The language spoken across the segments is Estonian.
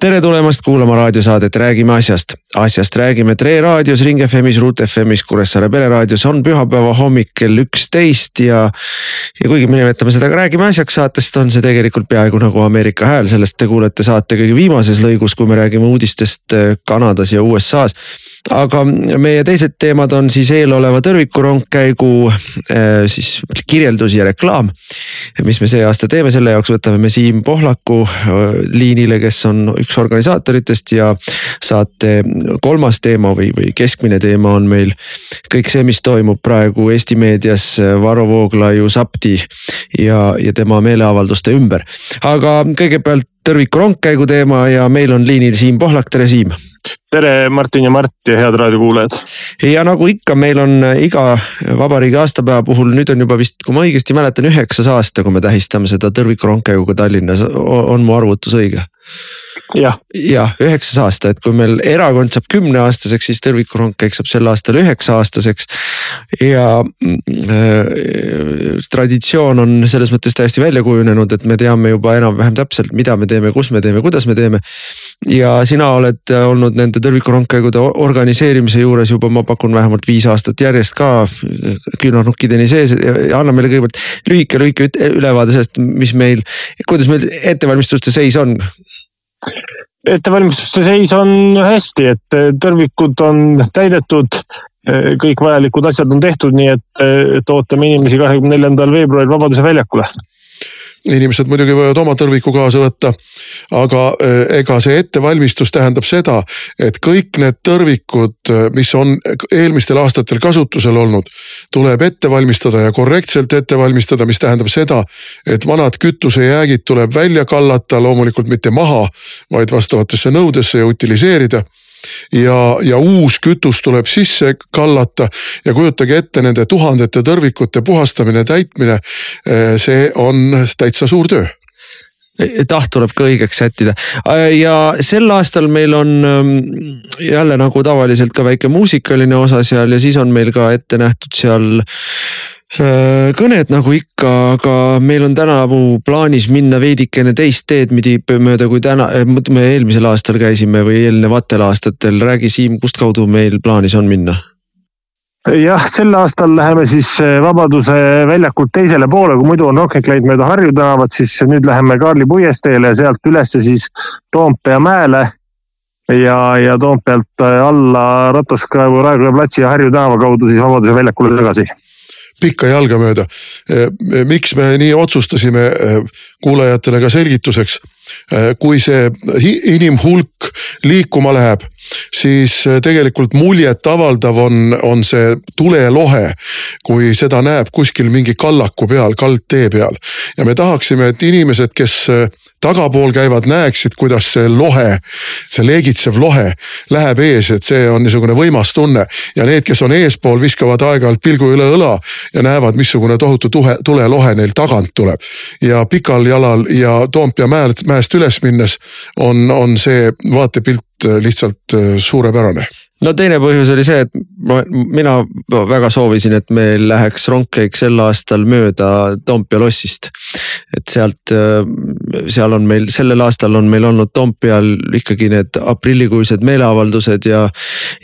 tere tulemast kuulama raadiosaadet Räägime asjast. asjast räägime Tre raadios, Ring FM-is, Ruut FM-is, Kuressaare pereraadios on pühapäeva hommik kell üksteist ja. ja kuigi me nimetame seda ka Räägime asjaks saatest, on see tegelikult peaaegu nagu Ameerika hääl, sellest te kuulete saate kõige viimases lõigus, kui me räägime uudistest Kanadas ja USA-s aga meie teised teemad on siis eeloleva tõrvikurongkäigu äh, siis kirjeldus ja reklaam. mis me see aasta teeme, selle jaoks võtame me Siim Pohlaku äh, liinile, kes on üks organisaatoritest ja saate kolmas teema või, või keskmine teema on meil kõik see, mis toimub praegu Eesti meedias Varro Vooglaiu sapti ja, ja tema meeleavalduste ümber. aga kõigepealt tõrvikurongkäigu teema ja meil on liinil Siim Pohlak, tere Siim tere, Martin ja Mart ja head raadiokuulajad. ja nagu ikka, meil on iga vabariigi aastapäeva puhul, nüüd on juba vist, kui ma õigesti mäletan, üheksas aasta, kui me tähistame seda tõrvikurongkäiguga Tallinnas, on mu arvutus õige? Jah, üheksas aasta, et kui meil erakond saab kümneaastaseks, siis tõrvikurongkäik saab sel aastal üheksa aastaseks. ja äh, traditsioon on selles mõttes täiesti välja kujunenud, et me teame juba enam-vähem täpselt, mida me teeme, kus me teeme, kuidas me teeme. ja sina oled olnud nende tõrvikurongkäigude organiseerimise juures juba, ma pakun vähemalt viis aastat järjest ka küünarnukkideni sees anna meile kõigepealt lühike, lühike ülevaade sellest, mis meil, kuidas meil ettevalmistuste seis on ettevalmistuste seis on hästi, et eh, tõrvikud on täidetud, eh, kõik vajalikud asjad on tehtud, nii et, eh, et ootame inimesi kahekümne neljandal veebruaril Vabaduse väljakule inimesed muidugi võivad oma tõrviku kaasa võtta. aga eh, ega see ettevalmistus tähendab seda, et kõik need tõrvikud, eh, mis on eelmistel aastatel kasutusel olnud, tuleb ette valmistada ja korrektselt ette valmistada, mis tähendab seda, et vanad kütusejäägid tuleb välja kallata, loomulikult mitte maha, vaid vastavatesse nõudesse ja utiliseerida ja, ja uus kütus tuleb sisse kallata. Ja kujutage ette nende tuhandete tõrvikute puhastamine, täitmine. Eh, see on täitsa suur töö. Taht tuleb ka õigeks sättida. Ja sel aastal meil on ähm, jälle nagu tavaliselt ka väike muusikaline osa seal ja siis on meil ka ette nähtud seal kõned nagu ikka, aga meil on tänavu plaanis minna veidikene teist teed midi mööda kui täna, äh, me eelmisel aastal käisime või eelnevatel aastatel. räägi Siim, kustkaudu meil plaanis on minna? jah, sel aastal läheme siis äh, Vabaduse väljakult teisele poole, kui muidu on Rock Läinud mööda Harju tänavat, siis nüüd läheme Kaarli puiesteele ja sealt ülesse siis Toompea mäele. ja, ja Toompealt alla Rataskaevu, Raekoja platsi ja Harju tänava kaudu siis Vabaduse väljakule tagasi pikka jalga mööda. Eh, miks me nii otsustasime, eh, kuulajatele ka selgituseks. Eh, kui see inimhulk liikuma läheb, siis tegelikult muljetavaldav on, on see tulelohe. kui seda näeb kuskil mingi kallaku peal, kaldtee peal ja me tahaksime, et inimesed, kes tagapool käivad, näeksid, kuidas see lohe, see leegitsev lohe läheb ees, et see on niisugune võimas tunne. ja need, kes on eespool, viskavad aeg-ajalt pilgu üle õla ja näevad, missugune tohutu tuhe, tulelohe neil tagant tuleb. ja pikal jalal ja Toompea mäelt, mäest üles minnes on, on see vaatepilt lihtsalt äh, suurepärane no teine põhjus oli see, et ma, mina väga soovisin, et meil läheks rongkäik sel aastal mööda Toompea lossist. et sealt, äh, seal on meil, sellel aastal on meil olnud Toompeal ikkagi need aprillikuised meeleavaldused ja.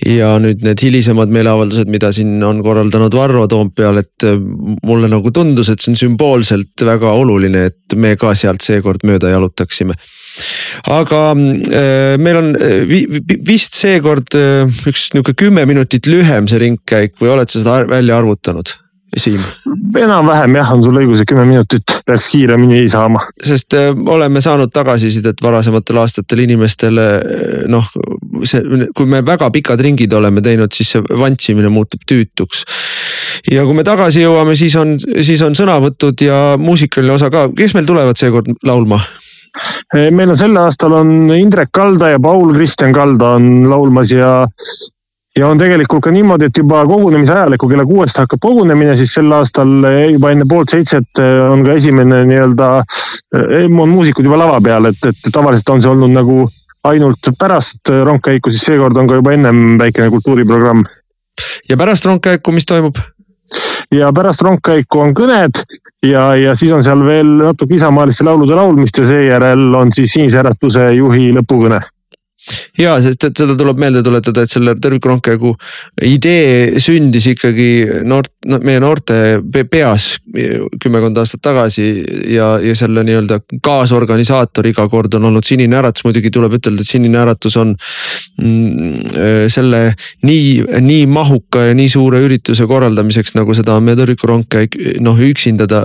ja nüüd need hilisemad meeleavaldused, mida siin on korraldanud Varro Toompeal, et äh, mulle nagu tundus, et see on sümboolselt väga oluline, et me ka sealt seekord mööda jalutaksime aga äh, meil on vist seekord üks nihuke kümme minutit lühem see ringkäik või oled sa seda välja arvutanud? Siim? enam-vähem jah, on sul õigus, et kümme minutit peaks kiiremini saama. sest äh, oleme saanud tagasisidet varasematel aastatel inimestele äh, noh, see, kui me väga pikad ringid oleme teinud, siis see vantsimine muutub tüütuks. ja kui me tagasi jõuame, siis on, siis on sõnavõtud ja muusikaline osa ka, kes meil tulevad seekord laulma? Meil on sel aastal on Indrek Kalda ja Paul Kristjan Kalda on laulmas ja ja on tegelikult ka niimoodi, et juba kogunemise ajal, kui kella kuuest hakkab kogunemine, siis sel aastal juba enne poolt seitset on ka esimene nii-öelda, on muusikud juba lava peal, et, et tavaliselt on see olnud nagu ainult pärast rongkäiku, siis seekord on ka juba ennem väikene kultuuriprogramm. ja pärast rongkäiku, mis toimub? ja pärast rongkäiku on kõned ja, ja siis on seal veel natuke isamaaliste laulude laulmist ja seejärel on siis Sinise Äratuse juhi lõpukõne ja sest, et seda tuleb meelde tuletada, et selle tervikrongkäigu idee sündis ikkagi noort, no meie noorte peas kümmekond aastat tagasi ja, ja selle nii-öelda kaasorganisaator iga kord on olnud Sinine Äratus, muidugi tuleb ütelda, et Sinine Äratus on mm, selle nii, nii mahuka ja nii suure ürituse korraldamiseks, nagu seda on meie tõrvikurongkäik, noh üksinda ta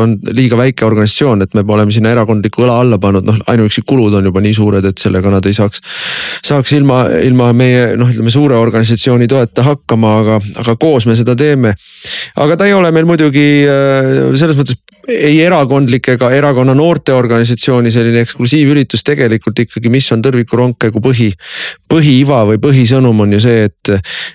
on liiga väike organisatsioon, et me oleme sinna erakondliku õla alla pannud, noh ainuüksi kulud on juba nii suured, et sellega nad ei saaks saaks ilma, ilma meie noh, ütleme suure organisatsiooni toeta hakkama, aga, aga koos me seda teeme. aga ta ei ole meil muidugi äh, selles mõttes ei erakondlik ega erakonna noorteorganisatsiooni selline eksklusiivüritus tegelikult ikkagi, mis on Tõrviku rongkäigu põhi, põhiiva või põhisõnum on ju see, et,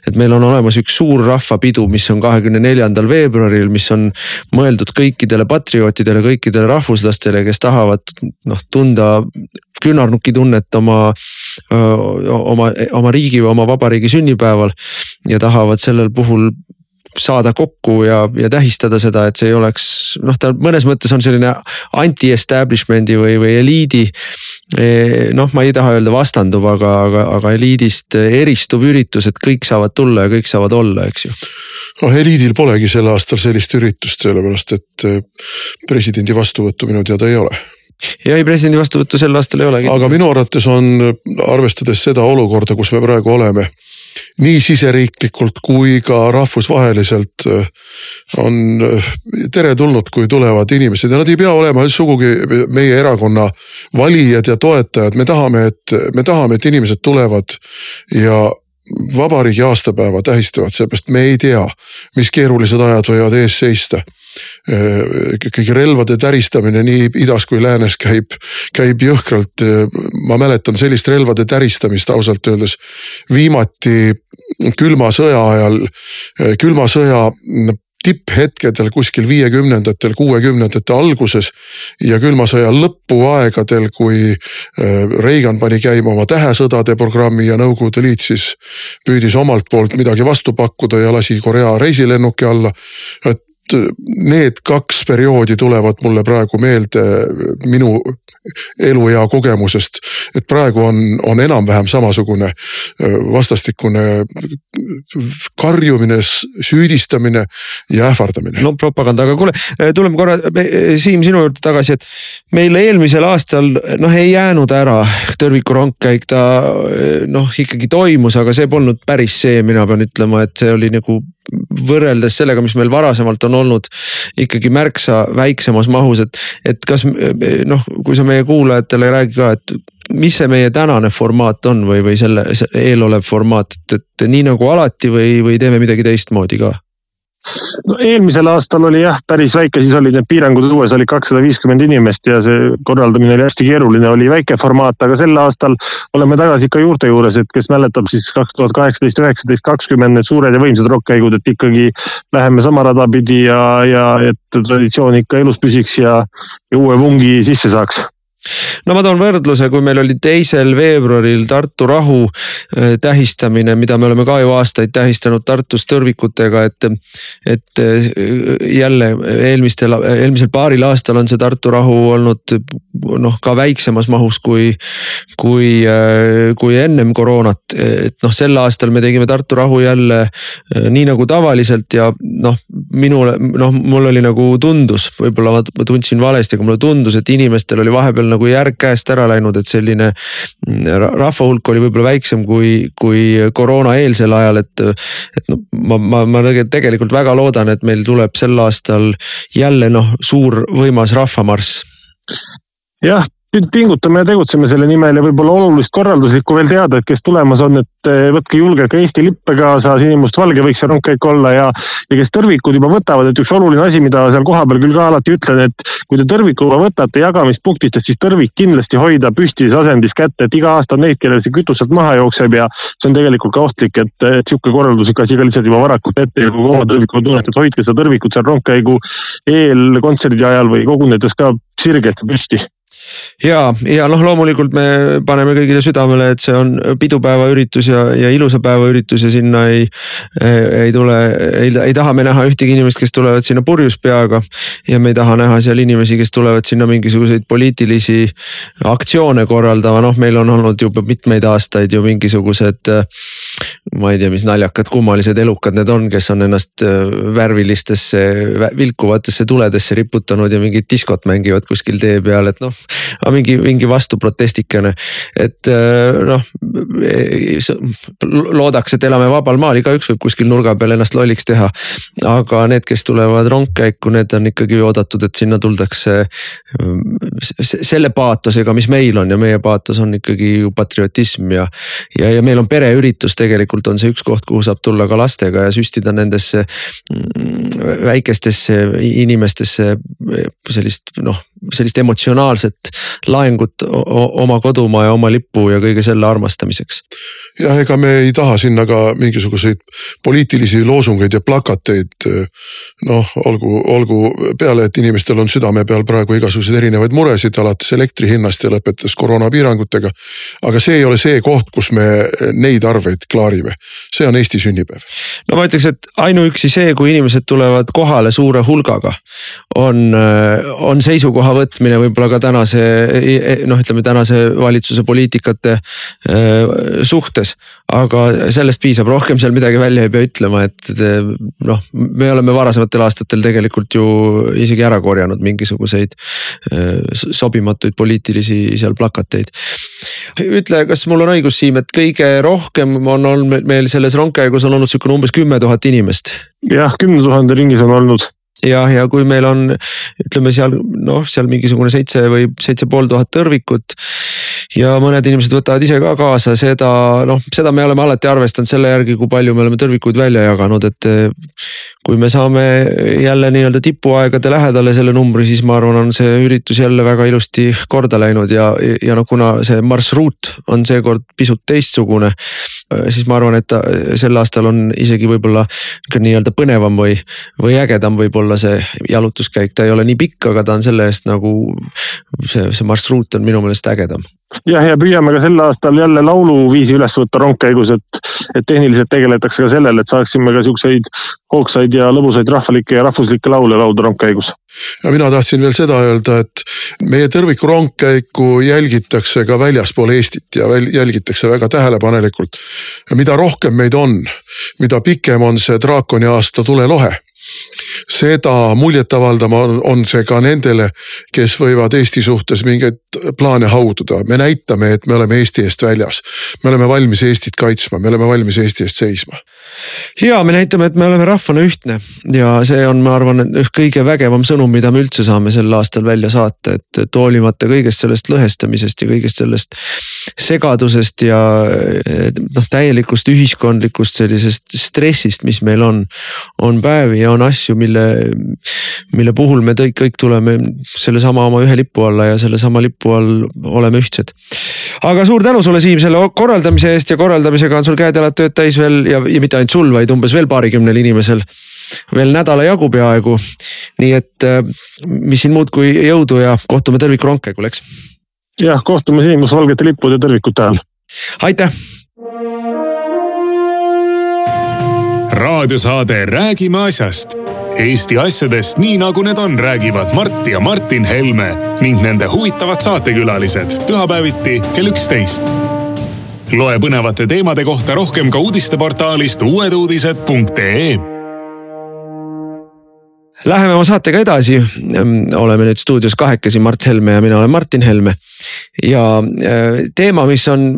et meil on olemas üks suur rahvapidu, mis on kahekümne neljandal veebruaril, mis on mõeldud kõikidele patriootidele, kõikidele rahvuslastele, kes tahavad noh tunda küünarnuki tunnet oma, oma, oma riigi või oma vabariigi sünnipäeval ja tahavad sellel puhul saada kokku ja, ja tähistada seda, et see ei oleks noh, ta mõnes mõttes on selline anti-establishment'i või, või eliidi. E, noh, ma ei taha öelda vastandub, aga, aga, aga eliidist eristuv üritus, et kõik saavad tulla ja kõik saavad olla, eks ju noh, eliidil polegi sel aastal sellist üritust, sellepärast et e, presidendi vastuvõttu minu teada ei ole ja ei presidendi vastuvõttu sel aastal ei olegi. aga minu arvates on, arvestades seda olukorda, kus me praegu oleme nii siseriiklikult kui ka rahvusvaheliselt äh, on äh, teretulnud, kui tulevad inimesed. Ja nad ei pea olema sugugi meie erakonna valijad ja toetajad, me tahame, et me tahame, et inimesed tulevad ja vabariigi aastapäeva tähistavad, seepärast me ei tea, mis keerulised ajad võivad ees seista ikkagi relvade täristamine nii idas kui läänes käib, käib jõhkralt. ma mäletan sellist relvade täristamist ausalt öeldes viimati külma sõja ajal, külma sõja tipphetkedel kuskil viiekümnendatel, kuuekümnendate alguses ja külma sõja lõpuaegadel, kui Reagan pani käima oma tähesõdade programmi ja Nõukogude Liit siis püüdis omalt poolt midagi vastu pakkuda ja lasi Korea reisilennuki alla. et need kaks perioodi tulevad mulle praegu meelde minu eluea kogemusest. et praegu on, on enam-vähem samasugune vastastikune karjumine, süüdistamine ja ähvardamine. no propaganda, aga kuule, tuleme korra Siim sinu juurde tagasi, et meil eelmisel aastal noh, ei jäänud ära tõrviku rongkäik, ta noh, ikkagi toimus, aga see polnud päris see, mina pean ütlema, et see oli nagu võrreldes sellega, mis meil varasemalt on olnud ikkagi märksa väiksemas mahus, et, et kas noh, kui sa meie kuulajatele räägi ka, et mis see meie tänane formaat on või, või selle eelolev formaat, et, et nii nagu alati või, või teeme midagi teistmoodi ka? No eelmisel aastal oli jah, päris väike, siis olid need piirangud õues, oli kakssada viiskümmend inimest ja see korraldamine oli hästi keeruline, oli väike formaat, aga sel aastal oleme tagasi ikka juurte juures, et kes mäletab siis kaks tuhat kaheksateist, üheksateist, kakskümmend need suured ja võimsad rokkkäigud, et ikkagi läheme sama rada pidi ja, ja et traditsioon ikka elus püsiks ja, ja uue vungi sisse saaks no ma toon võrdluse, kui meil oli teisel veebruaril Tartu rahu äh, tähistamine, mida me oleme ka ju aastaid tähistanud Tartus tõrvikutega, et. et äh, jälle eelmistel, eelmisel paaril aastal on see Tartu rahu olnud noh, ka väiksemas mahus kui, kui, äh, kui ennem koroonat. et noh, sel aastal me tegime Tartu rahu jälle nii nagu tavaliselt ja noh, minule noh, mul oli nagu tundus, võib-olla ma tundsin valesti, aga mulle tundus, et inimestel oli vahepeal nagu järg käest ära läinud, et selline mm, rahva hulk oli võib-olla väiksem kui, kui koroonaeelsel ajal, et. et no ma, ma, ma tegelikult väga loodan, et meil tuleb sel aastal jälle noh, suur võimas rahvamarss jah, nüüd pingutame ja tegutseme selle nimel ja võib-olla olulist korralduslikku veel teada, et kes tulemas on, et eh, võtke julgelt ka Eesti lippe kaasa, sinimustvalge võiks see rongkäik olla ja, ja kes tõrvikud juba võtavad, et üks oluline asi, mida seal kohapeal küll ka alati ütlen, et kui te tõrviku juba võtate jagamispunktist, et siis tõrvik kindlasti hoida püstises asendis kätte, et iga aasta on neid, kellel see kütus sealt maha jookseb ja see on tegelikult ka ohtlik, et, et sihuke korralduslik asi ka lihtsalt juba varakult ette ja kui oma tõrvikul tunnete, et hoidke seda tõrvikut seal rongkäigu eel kontserdi ajal või kogunedes ka sirgelt püsti ja, ja noh, loomulikult me paneme kõigile südamele, et see on pidupäeva üritus ja, ja ilusa päeva üritus ja sinna ei, ei tule, ei, ei taha me näha ühtegi inimest, kes tulevad sinna purjus peaga. ja me ei taha näha seal inimesi, kes tulevad sinna mingisuguseid poliitilisi aktsioone korraldama, noh, meil on olnud juba mitmeid aastaid ju mingisugused ma ei tea, mis naljakad, kummalised elukad need on, kes on ennast värvilistesse, vilkuvatesse tuledesse riputanud ja mingit diskot mängivad kuskil tee peal, et noh mingi, mingi vastuprotestikene. et äh, noh, loodaks, et elame vabal maal, igaüks võib kuskil nurga peal ennast lolliks teha. aga need, kes tulevad rongkäiku, need on ikkagi oodatud, et sinna tuldakse selle paatosega, mis meil on ja meie paatos on ikkagi ju patriotism ja. ja, ja meil on pereüritus, tegelikult on see üks koht, kuhu saab tulla ka lastega ja süstida nendesse mm, väikestesse inimestesse sellist noh sellist emotsionaalset laengut oma kodumaa ja oma lipu ja kõige selle armastamiseks. jah, ega me ei taha sinna ka mingisuguseid poliitilisi loosungeid ja plakateid. noh, olgu, olgu peale, et inimestel on südame peal praegu igasuguseid erinevaid muresid, alates elektri hinnast ja lõpetades koroonapiirangutega. aga see ei ole see koht, kus me neid arveid klaarime, see on Eesti sünnipäev. no ma ütleks, et ainuüksi see, kui inimesed tulevad kohale suure hulgaga, on, on seisukoha võtmine võib-olla ka tänase noh, ütleme tänase valitsuse poliitikate äh, suhtes. aga sellest piisab, rohkem seal midagi välja ei pea ütlema, et noh, me oleme varasematel aastatel tegelikult ju isegi ära korjanud mingisuguseid sobimatuid poliitilisi seal plakateid. ütle, kas mul on õigus, Siim, et kõige rohkem on olnud meil selles rongkäigus on olnud sihukene umbes kümme tuhat inimest? jah, kümne tuhande ringis on olnud jah, ja kui meil on, ütleme seal noh, seal mingisugune seitse või seitse pool tuhat tõrvikut. Ja mõned inimesed võtavad ise ka kaasa seda, noh, seda me oleme alati arvestanud selle järgi, kui palju me oleme tõrvikuid välja jaganud, et. kui me saame jälle nii-öelda tipuaegade lähedale selle numbri, siis ma arvan, on see üritus jälle väga ilusti korda läinud ja, ja noh, kuna see marsruut on seekord pisut teistsugune. siis ma arvan, et sel aastal on isegi võib-olla nii-öelda põnevam või, või ägedam võib-olla olla see jalutuskäik, ta ei ole nii pikk, aga ta on selle eest nagu see, see marsruut on minu meelest ägedam. Jah, ja püüame ka sel aastal jälle lauluviisi üles võtta rongkäigus, et, et tehniliselt tegeletakse ka sellele, et saaksime ka siukseid hoogsaid ja lõbusaid rahvalikke ja rahvuslikke laule laulda rongkäigus. ja mina tahtsin veel seda öelda, et meie tõrviku rongkäiku jälgitakse ka väljaspool Eestit ja jälgitakse väga tähelepanelikult. mida rohkem meid on, mida pikem on see draakoni aasta tulelohe seda muljetavaldama on, on see ka nendele, kes võivad Eesti suhtes mingeid plaane haududa. me näitame, et me oleme Eesti eest väljas. me oleme valmis Eestit kaitsma, me oleme valmis Eesti eest seisma. ja me näitame, et me oleme rahvana ühtne ja see on, ma arvan, kõige vägevam sõnum, mida me üldse saame sel aastal välja saata, et, et hoolimata kõigest sellest lõhestamisest ja kõigest sellest segadusest ja noh, täielikust ühiskondlikust sellisest stressist, mis meil on, on päevi ja on asju, mille, mille puhul me kõik, kõik tuleme sellesama oma ühe lipu alla ja sellesama lipu all oleme ühtsed. aga suur tänu sulle, Siim, selle korraldamise eest ja korraldamisega on sul käed-jalad tööd täis veel ja, ja mitte ainult sul, vaid umbes veel paarikümnel inimesel veel nädala jagu peaaegu. nii et äh, mis siin muud kui jõudu ja kohtume tõrvikurongkäigul, eks. jah, kohtume sinimustvalgete lippude ja tõrvikute all. aitäh raadiosaade Räägime asjast. Eesti asjadest nii nagu need on, räägivad Mart ja Martin Helme ning nende huvitavad saatekülalised pühapäeviti kell üksteist. loe põnevate teemade kohta rohkem ka uudisteportaalist uueduudised.ee Läheme oma saatega edasi. oleme nüüd stuudios kahekesi, Mart Helme ja mina olen Martin Helme. ja äh, teema, mis on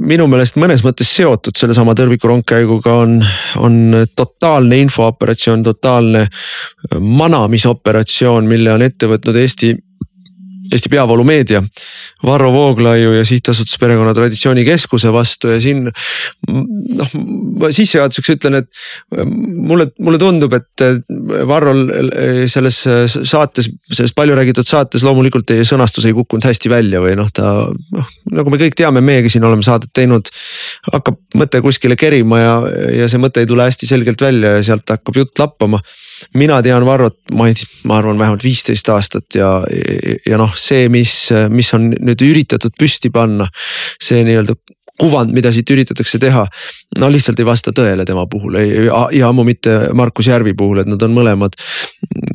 minu meelest mõnes mõttes seotud sellesama tõrviku rongkäiguga on, on totaalne infooperatsioon, totaalne manamisoperatsioon, mille on ette võtnud Eesti Eesti peavoolumeedia Varro Vooglaiu ja sihtasutus Perekonna Traditsiooni Keskuse vastu ja siin. noh, ma sissejuhatuseks ütlen, et mulle, mulle tundub, et Varrol selles saates, selles palju räägitud saates loomulikult teie sõnastus ei kukkunud hästi välja või noh, ta noh, nagu me kõik teame, meiegi siin oleme saadet teinud. hakkab mõte kuskile kerima ja, ja see mõte ei tule hästi selgelt välja ja sealt hakkab jutt lappama. Mina tean Varrot, ma ei ma arvan vähemalt viisteist aastat ja, ja, ja noh, see, mis, mis on nüüd üritatud püsti panna, see nii-öelda kuvand, mida siit üritatakse teha. no lihtsalt ei vasta tõele tema puhul ja ammu mitte Markus Järvi puhul, et nad on mõlemad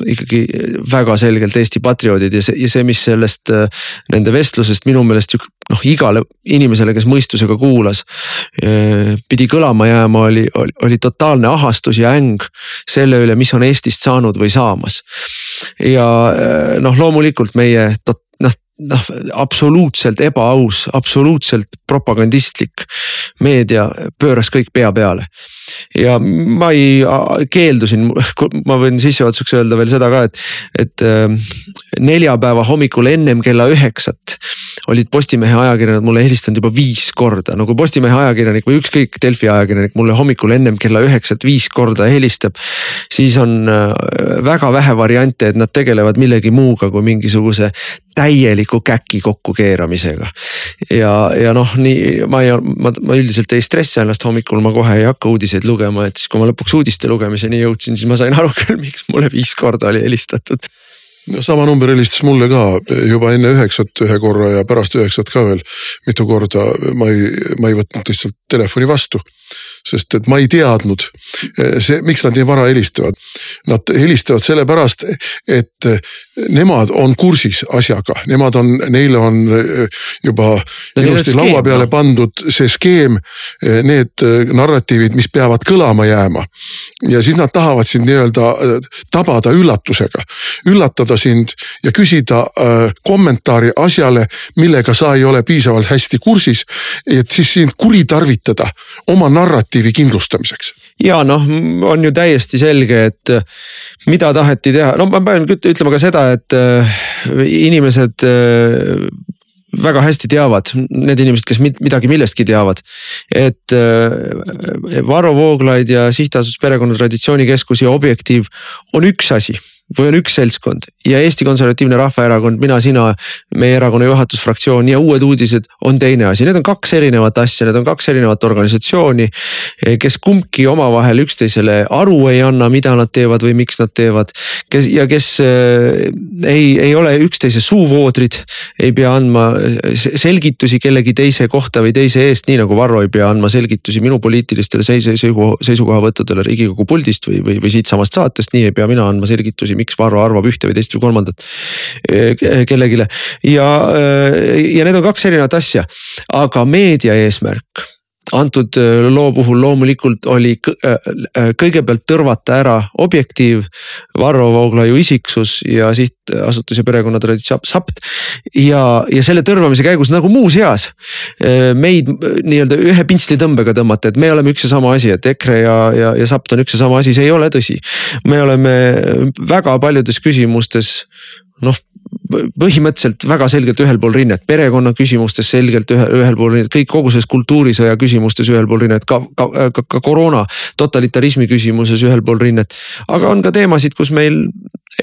ikkagi väga selgelt Eesti patrioodid ja see, ja see, mis sellest nende vestlusest minu meelest noh, igale inimesele, kes mõistusega kuulas. pidi kõlama jääma, oli, oli, oli totaalne ahastus ja äng selle üle, mis on Eestist saanud või saamas. ja noh, loomulikult meie tot, noh, absoluutselt ebaaus, absoluutselt propagandistlik meedia pööras kõik pea peale. ja ma ei keeldusin, ma võin sissejuhatuseks öelda veel seda ka, et, et ähm, neljapäeva hommikul ennem kella üheksat olid Postimehe ajakirjanikud mulle helistanud juba viis korda, no kui Postimehe ajakirjanik või ükskõik Delfi ajakirjanik mulle hommikul ennem kella üheksat viis korda helistab. siis on äh, väga vähe variante, et nad tegelevad millegi muuga kui mingisuguse täieliku käki kokkukeeramisega. ja, ja noh, nii ma ei, ma, ma üldiselt ei stressi ennast hommikul, ma kohe ei hakka uudiseid lugema, et siis kui ma lõpuks uudiste lugemiseni jõudsin, siis ma sain aru küll, miks mulle viis korda oli helistatud sama number helistas mulle ka juba enne üheksat ühe korra ja pärast üheksat ka veel mitu korda. ma ei, ma ei võtnud lihtsalt telefoni vastu sest et ma ei teadnud eh, see, miks nad nii vara helistavad. Nad helistavad sellepärast, et eh, nemad on kursis asjaga, nemad on, neile on eh, juba ilusti laua peale pandud see skeem, need narratiivid, mis peavad kõlama jääma. ja siis nad tahavad sind nii-öelda tabada üllatusega, üllatada sind ja küsida kommentaari asjale, millega sa ei ole piisavalt hästi kursis. et siis sind kuritarvitada oma narratiivi narratiivi kindlustamiseks. ja noh, on ju täiesti selge, et äh, mida taheti teha, no ma pean ütlema ka seda, et äh, inimesed äh, väga hästi teavad, need inimesed, kes midagi millestki teavad. et Varro Vooglaid ja sihtasutus Perekonna Traditsioonikeskus ja Objektiiv on üks asi või on üks seltskond ja Eesti Konservatiivne Rahvaerakond, mina, sina, meie erakonna juhatusfraktsioon ja Uued Uudised on teine asi, need on kaks erinevat asja, need on kaks erinevat organisatsiooni. kes kumbki omavahel üksteisele aru ei anna, mida nad teevad või miks nad teevad. kes ja kes äh, ei, ei ole üksteise suuvoodrid, ei pea andma selgitusi kellegi teise kohta või teise eest, nii nagu Varro ei pea andma selgitusi minu poliitilistele seis-, seisukohavõttudele Riigikogu puldist või, või, või siitsamast saatest, nii ei pea mina andma selgitusi miks Varro arvab ühte või teist või kolmandat eh, kellelegi. ja, eh, ja need on kaks erinevat asja, aga meedia eesmärk antud äh, loo puhul loomulikult oli äh, äh, kõigepealt tõrvata ära objektiiv, Varro Vooglaiu isiksus ja sihtasutus ja perekonna traditsioon SAPT. ja, ja selle tõrvamise käigus nagu muuseas meid nii-öelda ühe pintslitõmbega tõmmata, et me oleme üks ja sama asi, et EKRE ja, ja, ja SAPT on üks ja sama asi, see ei ole tõsi. me oleme väga paljudes küsimustes noh põhimõtteliselt väga selgelt ühel pool rinnet, perekonna küsimustes selgelt ühel, ühel pool rinnet, kõik kogu selles kultuurisõja küsimustes ühel pool rinnet, ka, ka, ka, ka koroona totalitarismi küsimuses ühel pool rinnet. aga on ka teemasid, kus meil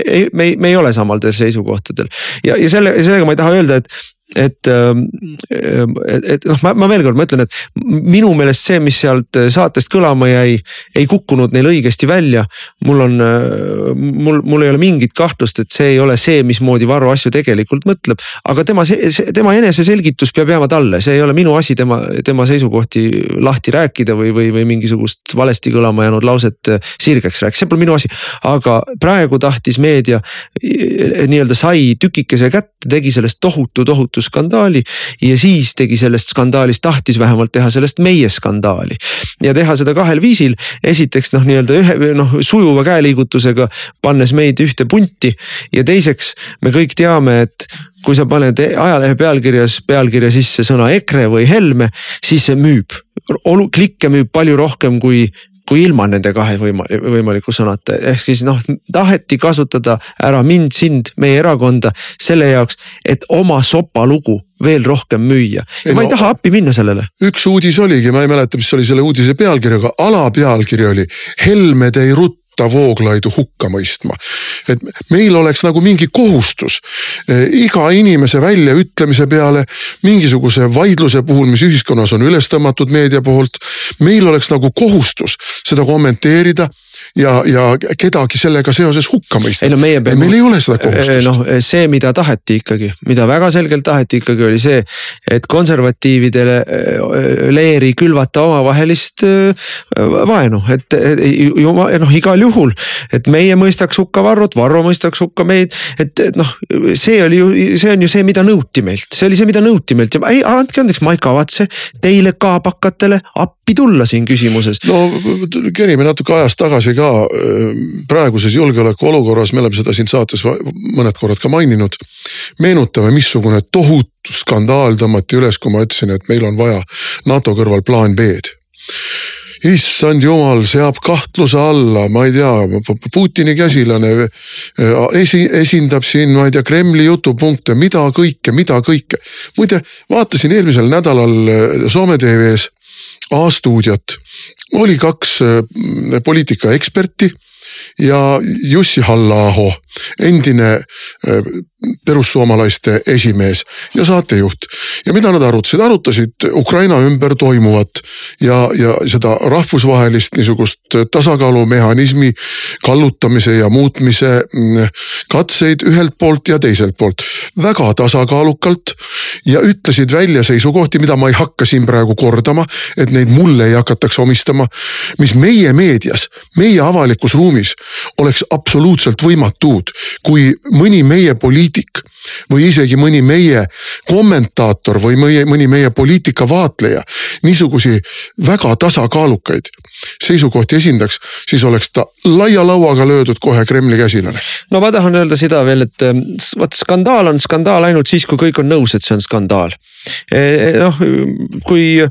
ei, me ei, me ei ole samadel seisukohtadel ja, ja selle, sellega ma ei taha öelda, et Ähm, et, et noh, ma, ma veel kord, ma ütlen, et minu meelest see, mis sealt saatest kõlama jäi, ei kukkunud neil õigesti välja. mul on, äh, mul, mul ei ole mingit kahtlust, et see ei ole see, mismoodi Varro asju tegelikult mõtleb. aga tema, tema eneseselgitus peab jääma talle, see ei ole minu asi tema, tema seisukohti lahti rääkida või, või, või mingisugust valesti kõlama jäänud lauset sirgeks rääkida, see pole minu asi. aga praegu tahtis meedia nii-öelda sai tükikese kätte, tegi sellest tohutu, tohutu skandaali. ja siis tegi sellest skandaalist, tahtis vähemalt teha sellest meie skandaali. ja teha seda kahel viisil, esiteks noh, nii-öelda ühe noh sujuva käeliigutusega pannes meid ühte punti. ja teiseks me kõik teame, et kui sa paned ajalehe pealkirjas, pealkirja sisse sõna EKRE või Helme, siis see müüb. klikke müüb palju rohkem kui kui ilma nende kahe võima-, võimaliku sõnata, ehk siis noh, taheti kasutada ära mind, sind, meie erakonda selle jaoks, et oma sopalugu veel rohkem müüa. ja ei, ma no, ei taha appi minna sellele. üks uudis oligi, ma ei mäleta, mis oli selle uudise pealkiri, aga alapealkiri oli Helmed ei rutta ta Vooglaidu hukka mõistma. et meil oleks nagu mingi kohustus eh, iga inimese väljaütlemise peale, mingisuguse vaidluse puhul, mis ühiskonnas on üles tõmmatud meedia poolt. meil oleks nagu kohustus seda kommenteerida ja, ja kedagi sellega seoses hukka mõista. ei no meie peame. meil ei ole seda kohustust. noh, see, mida taheti ikkagi, mida väga selgelt taheti ikkagi oli see, et konservatiividele leeri külvata omavahelist vaenu, et juma, noh igal juhul, et meie mõistaks hukka Varrot, Varro mõistaks hukka meid, et, et noh, see oli ju, see on ju see, mida nõuti meilt, see oli see, mida nõuti meilt ja ei, andke andeks, ma ei kavatse teile kaabakatele appi tulla siin küsimuses. no kerime natuke ajas tagasi ka ka praeguses julgeolekuolukorras, me oleme seda siin saates mõned korrad ka maininud. meenutame, missugune tohutu skandaal tõmmati üles, kui ma ütlesin, et meil on vaja NATO kõrval plaan B-d issand jumal seab kahtluse alla, ma ei tea, Putini käsilane esi, esindab siin, ma ei tea, Kremli jutupunkte, mida kõike, mida kõike. muide, vaatasin eelmisel nädalal Soome TV-s A-stuudiot oli kaks äh, poliitikaeksperti ja Jussi Halla-aho, endine perussuomalaiste esimees ja saatejuht. ja mida nad arutasid, arutasid Ukraina ümber toimuvat ja, ja seda rahvusvahelist niisugust tasakaalumehhanismi kallutamise ja muutmise mm, katseid ühelt poolt ja teiselt poolt. väga tasakaalukalt ja ütlesid välja seisukohti, mida ma ei hakka siin praegu kordama, et neid mulle ei hakataks omistama. mis meie meedias, meie avalikus ruumis oleks absoluutselt võimatud, kui mõni meie poliitik poliitik või isegi mõni meie kommentaator või mõni, mõni meie poliitika vaatleja niisugusi väga tasakaalukaid seisukohti esindaks, siis oleks ta laia lauaga löödud kohe Kremli käsilane. no ma tahan öelda seda veel, et eh, vaata skandaal on skandaal ainult siis, kui kõik on nõus, et see on skandaal. Eh, noh, kui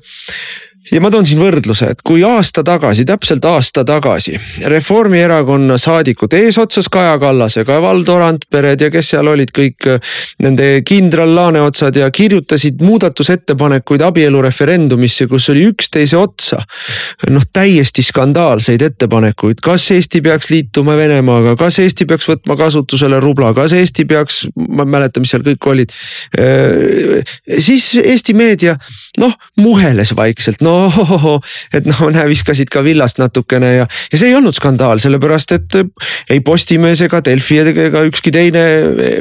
ja ma toon siin võrdluse, et kui aasta tagasi, täpselt aasta tagasi Reformierakonna saadikud eesotsas Kaja Kallasega, Valdo Randpered ja kes seal olid kõik nende kindral Laaneotsad ja kirjutasid muudatusettepanekuid abielureferendumisse, kus oli üksteise otsa. noh, täiesti skandaalseid ettepanekuid, kas Eesti peaks liituma Venemaaga, kas Eesti peaks võtma kasutusele rubla, kas Eesti peaks, ma ei mäleta, mis seal kõik olid. siis Eesti meedia noh, muheles vaikselt, no ohohoho, et noh, näe viskasid ka villast natukene ja, ja see ei olnud skandaal, sellepärast et ei Postimees ega Delfi ega ükski teine eh,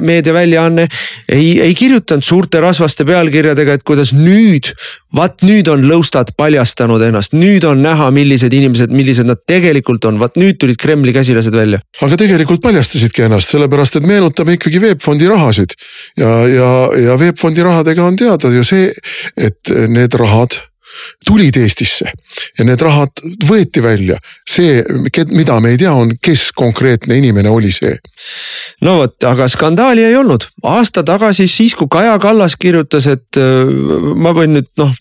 meediaväljaanne ei, ei kirjutanud suurte rasvaste pealkirjadega, et kuidas nüüd, vaat nüüd on lõustad paljastanud ennast, nüüd on näha, millised inimesed, millised nad tegelikult on, vaat nüüd tulid Kremli käsilased välja. aga tegelikult paljastasidki ennast, sellepärast et meenutame ikkagi VEB Fondi rahasid ja, ja, ja VEB Fondi rahadega on teada ju see, et need rahad tulid Eestisse ja need rahad võeti välja. see, mida me ei tea, on, kes konkreetne inimene oli see. no vot, aga skandaali ei olnud. aasta tagasi, siis kui Kaja Kallas kirjutas, et äh, ma võin nüüd noh,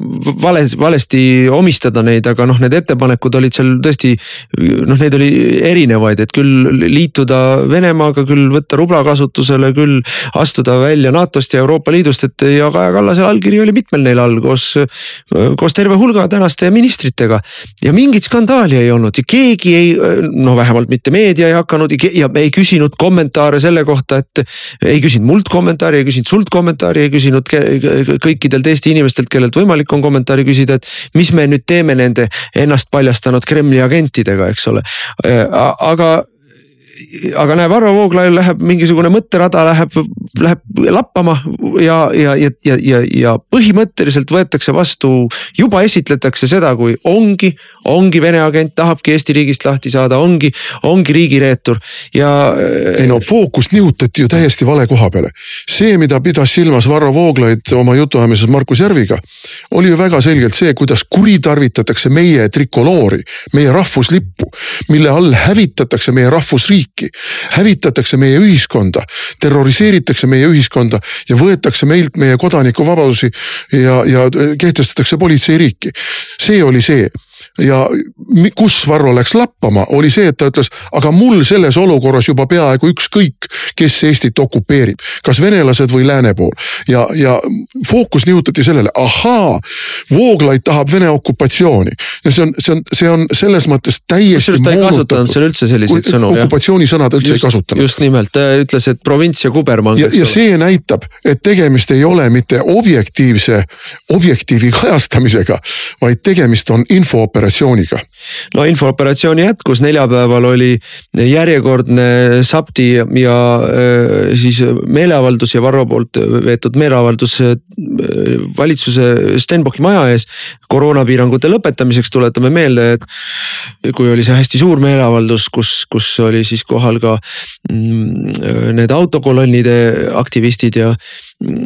vale, valesti omistada neid, aga noh, need ettepanekud olid seal tõesti noh, neid oli erinevaid, et küll liituda Venemaaga, küll võtta rubla kasutusele, küll astuda välja NATO-st ja Euroopa Liidust, et ja Kaja Kallase allkiri oli mitmel neil all koos, koos terve hulga tänaste ministritega. ja mingit skandaali ei olnud ja keegi ei, no vähemalt mitte meedia ei hakanud ja ei küsinud kommentaare selle kohta, et. ei küsinud mult kommentaari, ei küsinud sult kommentaari, ei küsinud kõikidelt Eesti inimestelt, kellelt võimalik on kommentaari küsida, et. mis me nüüd teeme nende ennast paljastanud Kremli agentidega, eks ole, aga aga näe, Varro Vooglaiul läheb mingisugune mõtterada läheb, läheb lappama ja, ja, ja, ja, ja, ja põhimõtteliselt võetakse vastu, juba esitletakse seda, kui ongi, ongi Vene agent, tahabki Eesti riigist lahti saada, ongi, ongi riigireetur ja. Äh, ei no fookust nihutati ju täiesti vale koha peale. see, mida pidas silmas Varro Vooglaid oma jutuajamises Markus Järviga, oli ju väga selgelt see, kuidas kuritarvitatakse meie trikoloori, meie rahvuslippu, mille all hävitatakse meie rahvusriiki riiki, hävitatakse meie ühiskonda, terroriseeritakse meie ühiskonda ja võetakse meilt meie kodanikuvabadusi ja, ja kehtestatakse politseiriiki. see oli see ja kus Varro läks lappama, oli see, et ta ütles, aga mul selles olukorras juba peaaegu ükskõik, kes Eestit okupeerib, kas venelased või lääne pool. ja, ja fookus nihutati sellele, ahaa, Vooglaid tahab Vene okupatsiooni ja see on, see on, see on selles mõttes täiesti kusjuures ta ei kasutanud seal üldse selliseid sõnu jah. okupatsioonisõna ta üldse ei kasutanud. just nimelt, ta ütles, et provints ja kubermang. ja, ja see näitab, et tegemist ei ole mitte objektiivse, objektiivi kajastamisega, vaid tegemist on infooperatsiooniga. No infooperatsiooni jätkus, neljapäeval oli järjekordne SAPTi ja siis meeleavaldus ja Varro poolt veetud meeleavaldus valitsuse Stenbocki maja ees. koroonapiirangute lõpetamiseks tuletame meelde, et kui oli see hästi suur meeleavaldus, kus, kus oli siis kohal ka mm, need autokolonnide aktivistid ja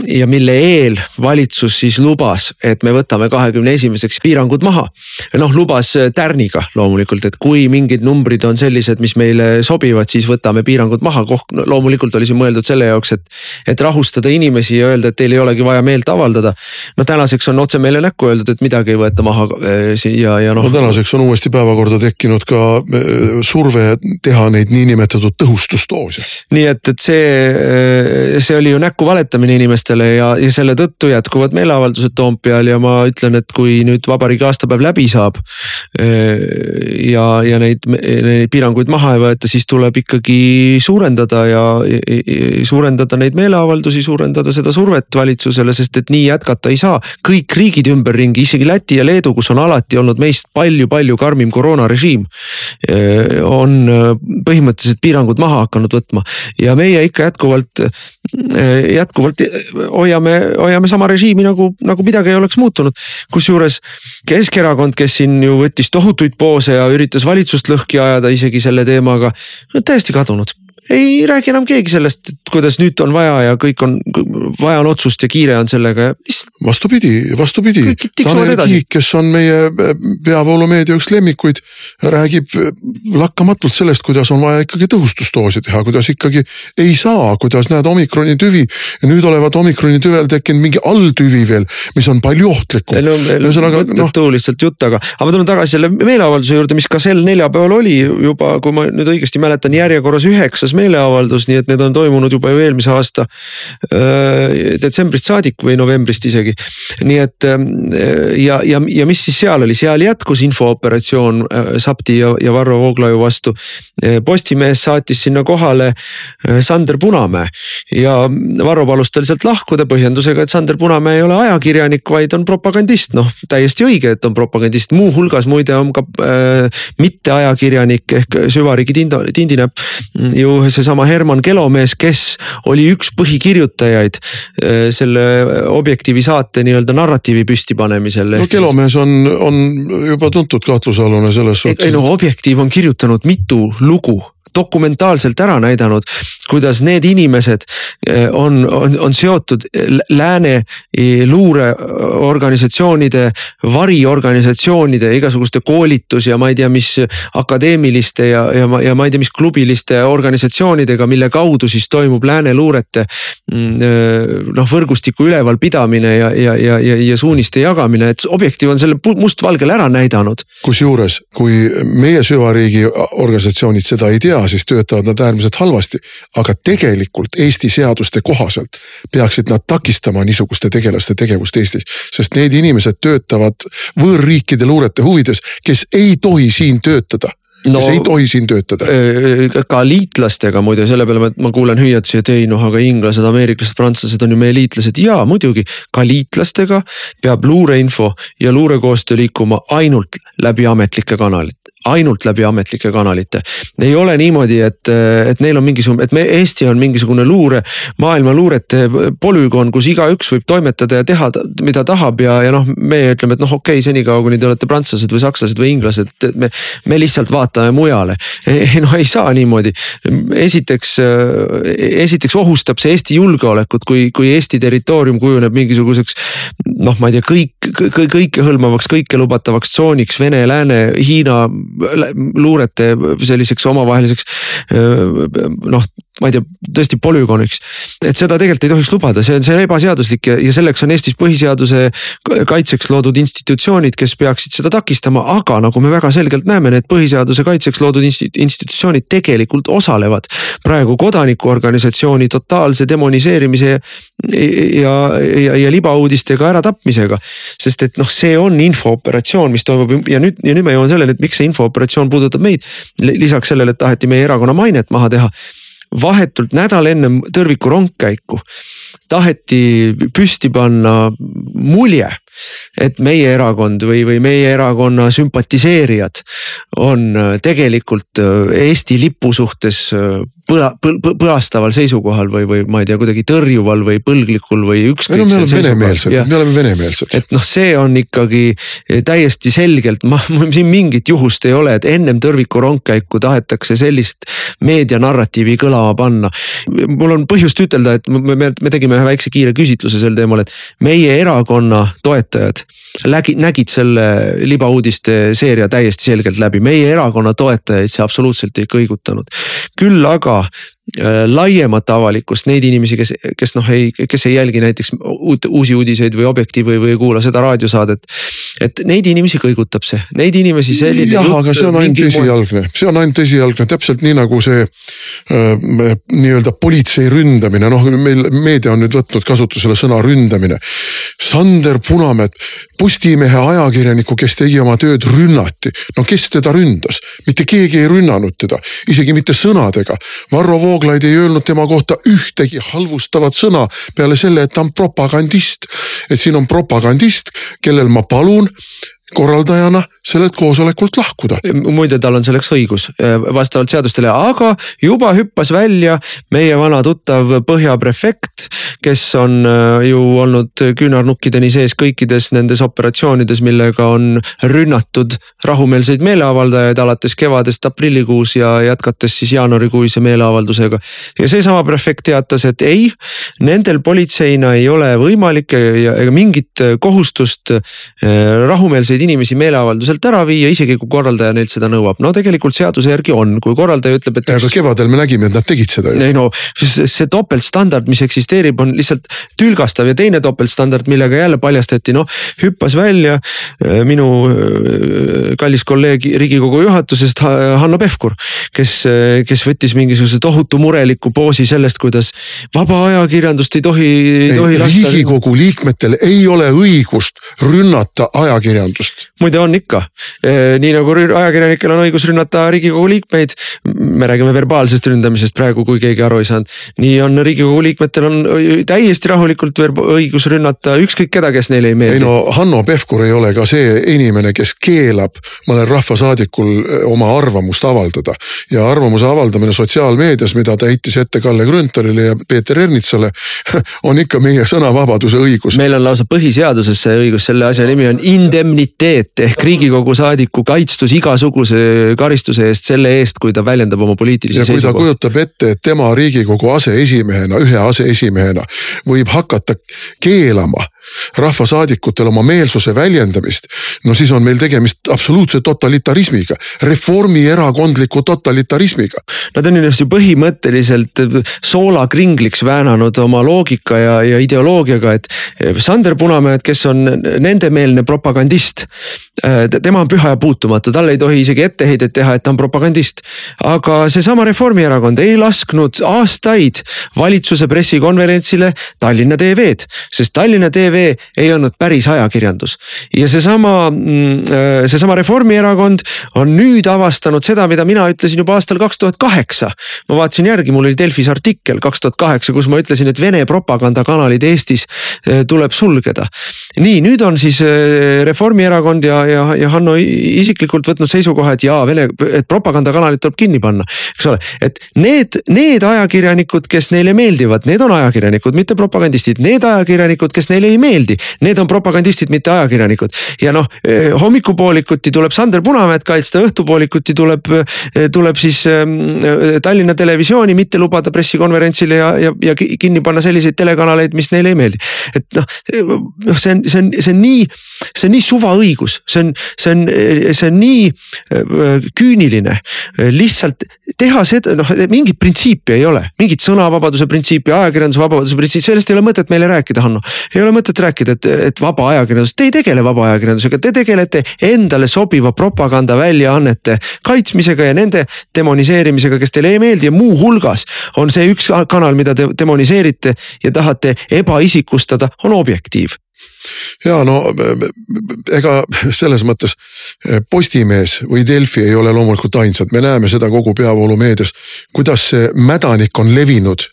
ja mille eel valitsus siis lubas, et me võtame kahekümne esimeseks piirangud maha. noh, lubas tärniga loomulikult, et kui mingid numbrid on sellised, mis meile sobivad, siis võtame piirangud maha. no, loomulikult oli see mõeldud selle jaoks, et, et rahustada inimesi ja öelda, et teil ei olegi vaja meelt avaldada. no tänaseks on otse meile näkku öeldud, et midagi ei võeta maha ja, ja noh. no tänaseks on uuesti päevakorda tekkinud ka surve teha neid niinimetatud tõhustusdoose. nii et, et see, see oli ju näkku valetamine inimestele ja, ja selle tõttu jätkuvad meeleavaldused Toompeal ja ma ütlen, et kui nüüd vabariigi aastapäev läbi saab. Ja, ja neid, neid piiranguid maha ei võeta, siis tuleb ikkagi suurendada ja, suurendada neid meeleavaldusi, suurendada seda survet valitsusele, sest et nii jätkata ei saa. kõik riigid ümberringi, isegi Läti ja Leedu, kus on alati olnud meist palju-palju karmim koroonarežiim. on põhimõtteliselt piirangud maha hakanud võtma ja meie ikka jätkuvalt, jätkuvalt hoiame, hoiame sama režiimi nagu, nagu midagi ei oleks muutunud. kusjuures Keskerakond, kes siin ju võttis tohutuid poose ja üritas valitsust lõhki ajada isegi selle teemaga, täiesti kadunud ei räägi enam keegi sellest, et kuidas nüüd on vaja ja kõik on, vaja on otsust ja kiire on sellega ja. vastupidi, vastupidi. Tanel Kiik, kes on meie peavoolumeedia üks lemmikuid, räägib lakkamatult sellest, kuidas on vaja ikkagi tõhustusdoosi teha, kuidas ikkagi ei saa, kuidas näed omikroni tüvi. ja nüüd olevat omikroni tüvel tekkinud mingi alltüvi veel, mis on palju ohtlikum. ühesõnaga noh. lihtsalt jutt, aga, aga ma tulen tagasi selle meeleavalduse juurde, mis ka sel neljapäeval oli juba, kui ma nüüd õigesti mäletan, järjekorras üheksas meeleavaldus, nii et need on toimunud juba ju eelmise aasta äh, detsembrist saadik või novembrist isegi. nii et äh, ja, ja, ja mis siis seal oli, seal jätkus infooperatsioon äh, Sapti ja, ja Varro Vooglaiu vastu. Postimees saatis sinna kohale Sander Punamäe ja Varro palus tal sealt lahkuda põhjendusega, et Sander Punamäe ei ole ajakirjanik, vaid on propagandist, noh täiesti õige, et on propagandist, muuhulgas muide on ka äh, mitteajakirjanik ehk süvariigi tindinäpp ju seesama Herman Kelomees, kes oli üks põhikirjutajaid äh, selle Objektiivi saate nii-öelda narratiivi püstipanemisel. no Kelomees on, on juba tuntud kahtlusalune selles suhtes. ei no Objektiiv on kirjutanud mitu lugu dokumentaalselt ära näidanud, kuidas need inimesed eh, on, on, on seotud lääne eh, luureorganisatsioonide, variorganisatsioonide, igasuguste koolitus ja ma ei tea, mis akadeemiliste ja, ja ma, ja ma ei tea, mis klubiliste organisatsioonidega, mille kaudu siis toimub lääne luurete mm, eh, noh, võrgustiku ülevalpidamine ja, ja, ja, ja, ja suuniste jagamine, et Objektiiv on selle mustvalgel ära näidanud. kusjuures, kui meie süvariigi organisatsioonid seda ei tea, siis töötavad nad äärmiselt halvasti. aga tegelikult Eesti seaduste kohaselt peaksid nad takistama niisuguste tegelaste tegevust Eestis. sest need inimesed töötavad võõrriikide luurete huvides, kes ei tohi siin töötada no, kes ei tohi siin töötada. ka liitlastega muide, selle peale ma, ma kuulen hüüatusi, et ei noh, aga inglased, ameeriklased, prantslased on ju meie liitlased ja muidugi ka liitlastega peab luureinfo ja luurekoostöö liikuma ainult läbi ametlike kanalite ainult läbi ametlike kanalite. ei ole niimoodi, et, et neil on mingisugune, et me, Eesti on mingisugune luure, maailma luurete polügoon, kus igaüks võib toimetada ja teha, mida tahab ja, ja noh, meie ütleme, et noh, okei okay,, senikaua kuni te olete prantslased või sakslased või inglased, et me, me lihtsalt vaatame mujale. noh, ei saa niimoodi. esiteks, esiteks ohustab see Eesti julgeolekut, kui, kui Eesti territoorium kujuneb mingisuguseks noh, ma ei tea, kõik, kõik, kõikehõlmavaks, kõike lubatavaks tsooniks Vene, Lääne, Hiina luurete selliseks omavaheliseks noh, ma ei tea, tõesti polügooniks. et seda tegelikult ei tohiks lubada, see on, see on ebaseaduslik ja, ja selleks on Eestis põhiseaduse kaitseks loodud institutsioonid, kes peaksid seda takistama, aga nagu me väga selgelt näeme, need põhiseaduse kaitseks loodud institutsioonid tegelikult osalevad praegu kodanikuorganisatsiooni totaalse demoniseerimise ja, ja, ja, ja libauudistega äratapmisega. sest et noh, see on infooperatsioon, mis toimub ja nüüd, ja nüüd ma jõuan selleni, et miks see infooperatsioon puudutab meid. lisaks sellele, et taheti meie erakonna mainet maha teha vahetult nädal enne tõrviku rongkäiku taheti püsti panna mulje, et meie erakond või, või meie erakonna sümpatiseerijad on tegelikult Eesti lipu suhtes põla, põl, põlastaval seisukohal või, või ma ei tea, kuidagi tõrjuval või põlglikul või ükskõik. me oleme venemeelsed, me oleme venemeelsed. et noh, see on ikkagi täiesti selgelt, ma, mul siin mingit juhust ei ole, et ennem tõrviku rongkäiku tahetakse sellist meedianarratiivi kõlama panna. mul on põhjust ütelda, et me, me, me tegime ühe väikse kiire küsitluse sel teemal, et meie erakonna toetajad nägid, nägid selle libauudiste seeria täiesti selgelt läbi, meie erakonna toetajaid see absoluutselt ei kõigutanud. küll aga Äh, laiemat avalikkust, neid inimesi, kes, kes noh, ei, kes ei jälgi näiteks uut, uusi uudiseid või Objektiivi või ei kuula seda raadiosaadet. et neid inimesi kõigutab see, neid inimesi selline. jah, aga see on ainult esialgne, see on ainult esialgne, täpselt nii nagu see äh, nii-öelda politsei ründamine, noh, meil meedia on nüüd võtnud kasutusele sõna ründamine. Sander Punamäe, Postimehe ajakirjaniku, kes tegi oma tööd, rünnati. no kes teda ründas, mitte keegi ei rünnanud teda, isegi mitte sõnadega. Varro Vooglaid Vooglaid ei öelnud tema kohta ühtegi halvustavat sõna peale selle, et ta on propagandist. et siin on propagandist, kellel ma palun korraldajana sellelt koosolekult lahkuda. muide, tal on selleks õigus eh, vastavalt seadustele, aga juba hüppas välja meie vana tuttav Põhja prefekt, kes on eh, ju olnud küünarnukkideni sees kõikides nendes operatsioonides, millega on rünnatud rahumeelseid meeleavaldajaid alates kevadest aprillikuus ja jätkates siis jaanuarikuise meeleavaldusega. ja seesama prefekt teatas, et ei, nendel politseina ei ole võimalik ega mingit kohustust eh, rahumeelseid neid inimesi meeleavalduselt ära viia, isegi kui korraldaja neilt seda nõuab. no tegelikult seaduse järgi on, kui korraldaja ütleb, et. aga kevadel me nägime, et nad tegid seda ju. ei no see topeltstandard, mis eksisteerib, on lihtsalt tülgastav ja teine topeltstandard, millega jälle paljastati, noh hüppas välja äh, minu äh, kallis kolleeg riigikogu juhatusest Hanno Pevkur, kes, äh, kes võttis mingisuguse tohutu mureliku poosi sellest, kuidas vaba ajakirjandust ei tohi, ei tohi lasta. riigikogu liikmetel ei ole õigust rünnata ajakirjandust. Muide on ikka, nii nagu ajakirjanikel on õigus rünnata riigikogu liikmeid. me räägime verbaalsest ründamisest praegu, kui keegi aru ei saanud. nii on riigikogu liikmetel on täiesti rahulikult õigus rünnata ükskõik keda, kes neile ei meeldi. ei no Hanno Pevkur ei ole ka see inimene, kes keelab mõnel rahvasaadikul oma arvamust avaldada. ja arvamuse avaldamine sotsiaalmeedias, mida ta heitis ette Kalle Grünthalile ja Peeter Ernitsale on ikka meie sõnavabaduse õigus. meil on lausa põhiseaduses see õigus, selle asja nimi on indemniteet immuniteet ehk riigikogu saadiku kaitstus igasuguse karistuse eest selle eest, kui ta väljendab oma poliitilisi seisukohti. ja kui ta kujutab ette, et tema riigikogu aseesimehena, ühe aseesimehena võib hakata keelama rahvasaadikutel oma meelsuse väljendamist. no siis on meil tegemist absoluutse totalitarismiga, reformierakondliku totalitarismiga. Nad on ennast ju põhimõtteliselt soolakringliks väänanud oma loogika ja, ja ideoloogiaga, et Sander Punamäed, kes on nendemeelne propagandist. tema on püha ja puutumatu, talle ei tohi isegi etteheidet teha, et ta on propagandist. aga seesama Reformierakond ei lasknud aastaid valitsuse pressikonverentsile Tallinna TV-d, sest Tallinna TV ei olnud päris ajakirjandus. ja seesama, mm, äh, seesama Reformierakond on nüüd avastanud seda, mida mina ütlesin juba aastal kaks tuhat kaheksa. ma vaatasin järgi, mul oli Delfis artikkel kaks tuhat kaheksa, kus ma ütlesin, et Vene propagandakanalid Eestis äh, tuleb sulgeda. nii, nüüd on siis äh, Reformierakond ja, ja, ja Hanno isiklikult võtnud seisukoha, et jaa, Vene, et propagandakanalid tuleb kinni panna. eks ole, et need, need ajakirjanikud, kes neile meeldivad, need on ajakirjanikud, mitte propagandistid, need ajakirjanikud, kes neile ei meeldi, need on propagandistid, mitte ajakirjanikud. ja noh, hommikupoolikuti tuleb Sander Punamäed kaitsta, õhtupoolikuti tuleb, tuleb siis ähm, Tallinna Televisiooni mitte lubada pressikonverentsile ja, ja, ja kinni panna selliseid telekanaleid, mis neile ei meeldi. et noh, noh, see on, see on, see on nii, see on nii suvaõigus, see on, see on, see on nii küüniline. lihtsalt teha seda, noh mingit printsiipi ei ole, mingit sõnavabaduse printsiipi, ajakirjanduse vabaduse printsiipi, sellest ei ole mõtet meile rääkida, Hanno. ei ole mõtet rääkida, et, et vaba ajakirjandus, te ei tegele vaba ajakirjandusega, te tegelete endale sobiva propagandaväljaannete kaitsmisega ja nende demoniseerimisega, kes teile ei meeldi. Ja muuhulgas on see üks kanal, mida te demoniseerite ja tahate ebaisikustada, on Objektiiv ja no ega selles mõttes eh, Postimees või Delfi ei ole loomulikult ainsad, me näeme seda kogu peavoolumeedias. kuidas see mädanik on levinud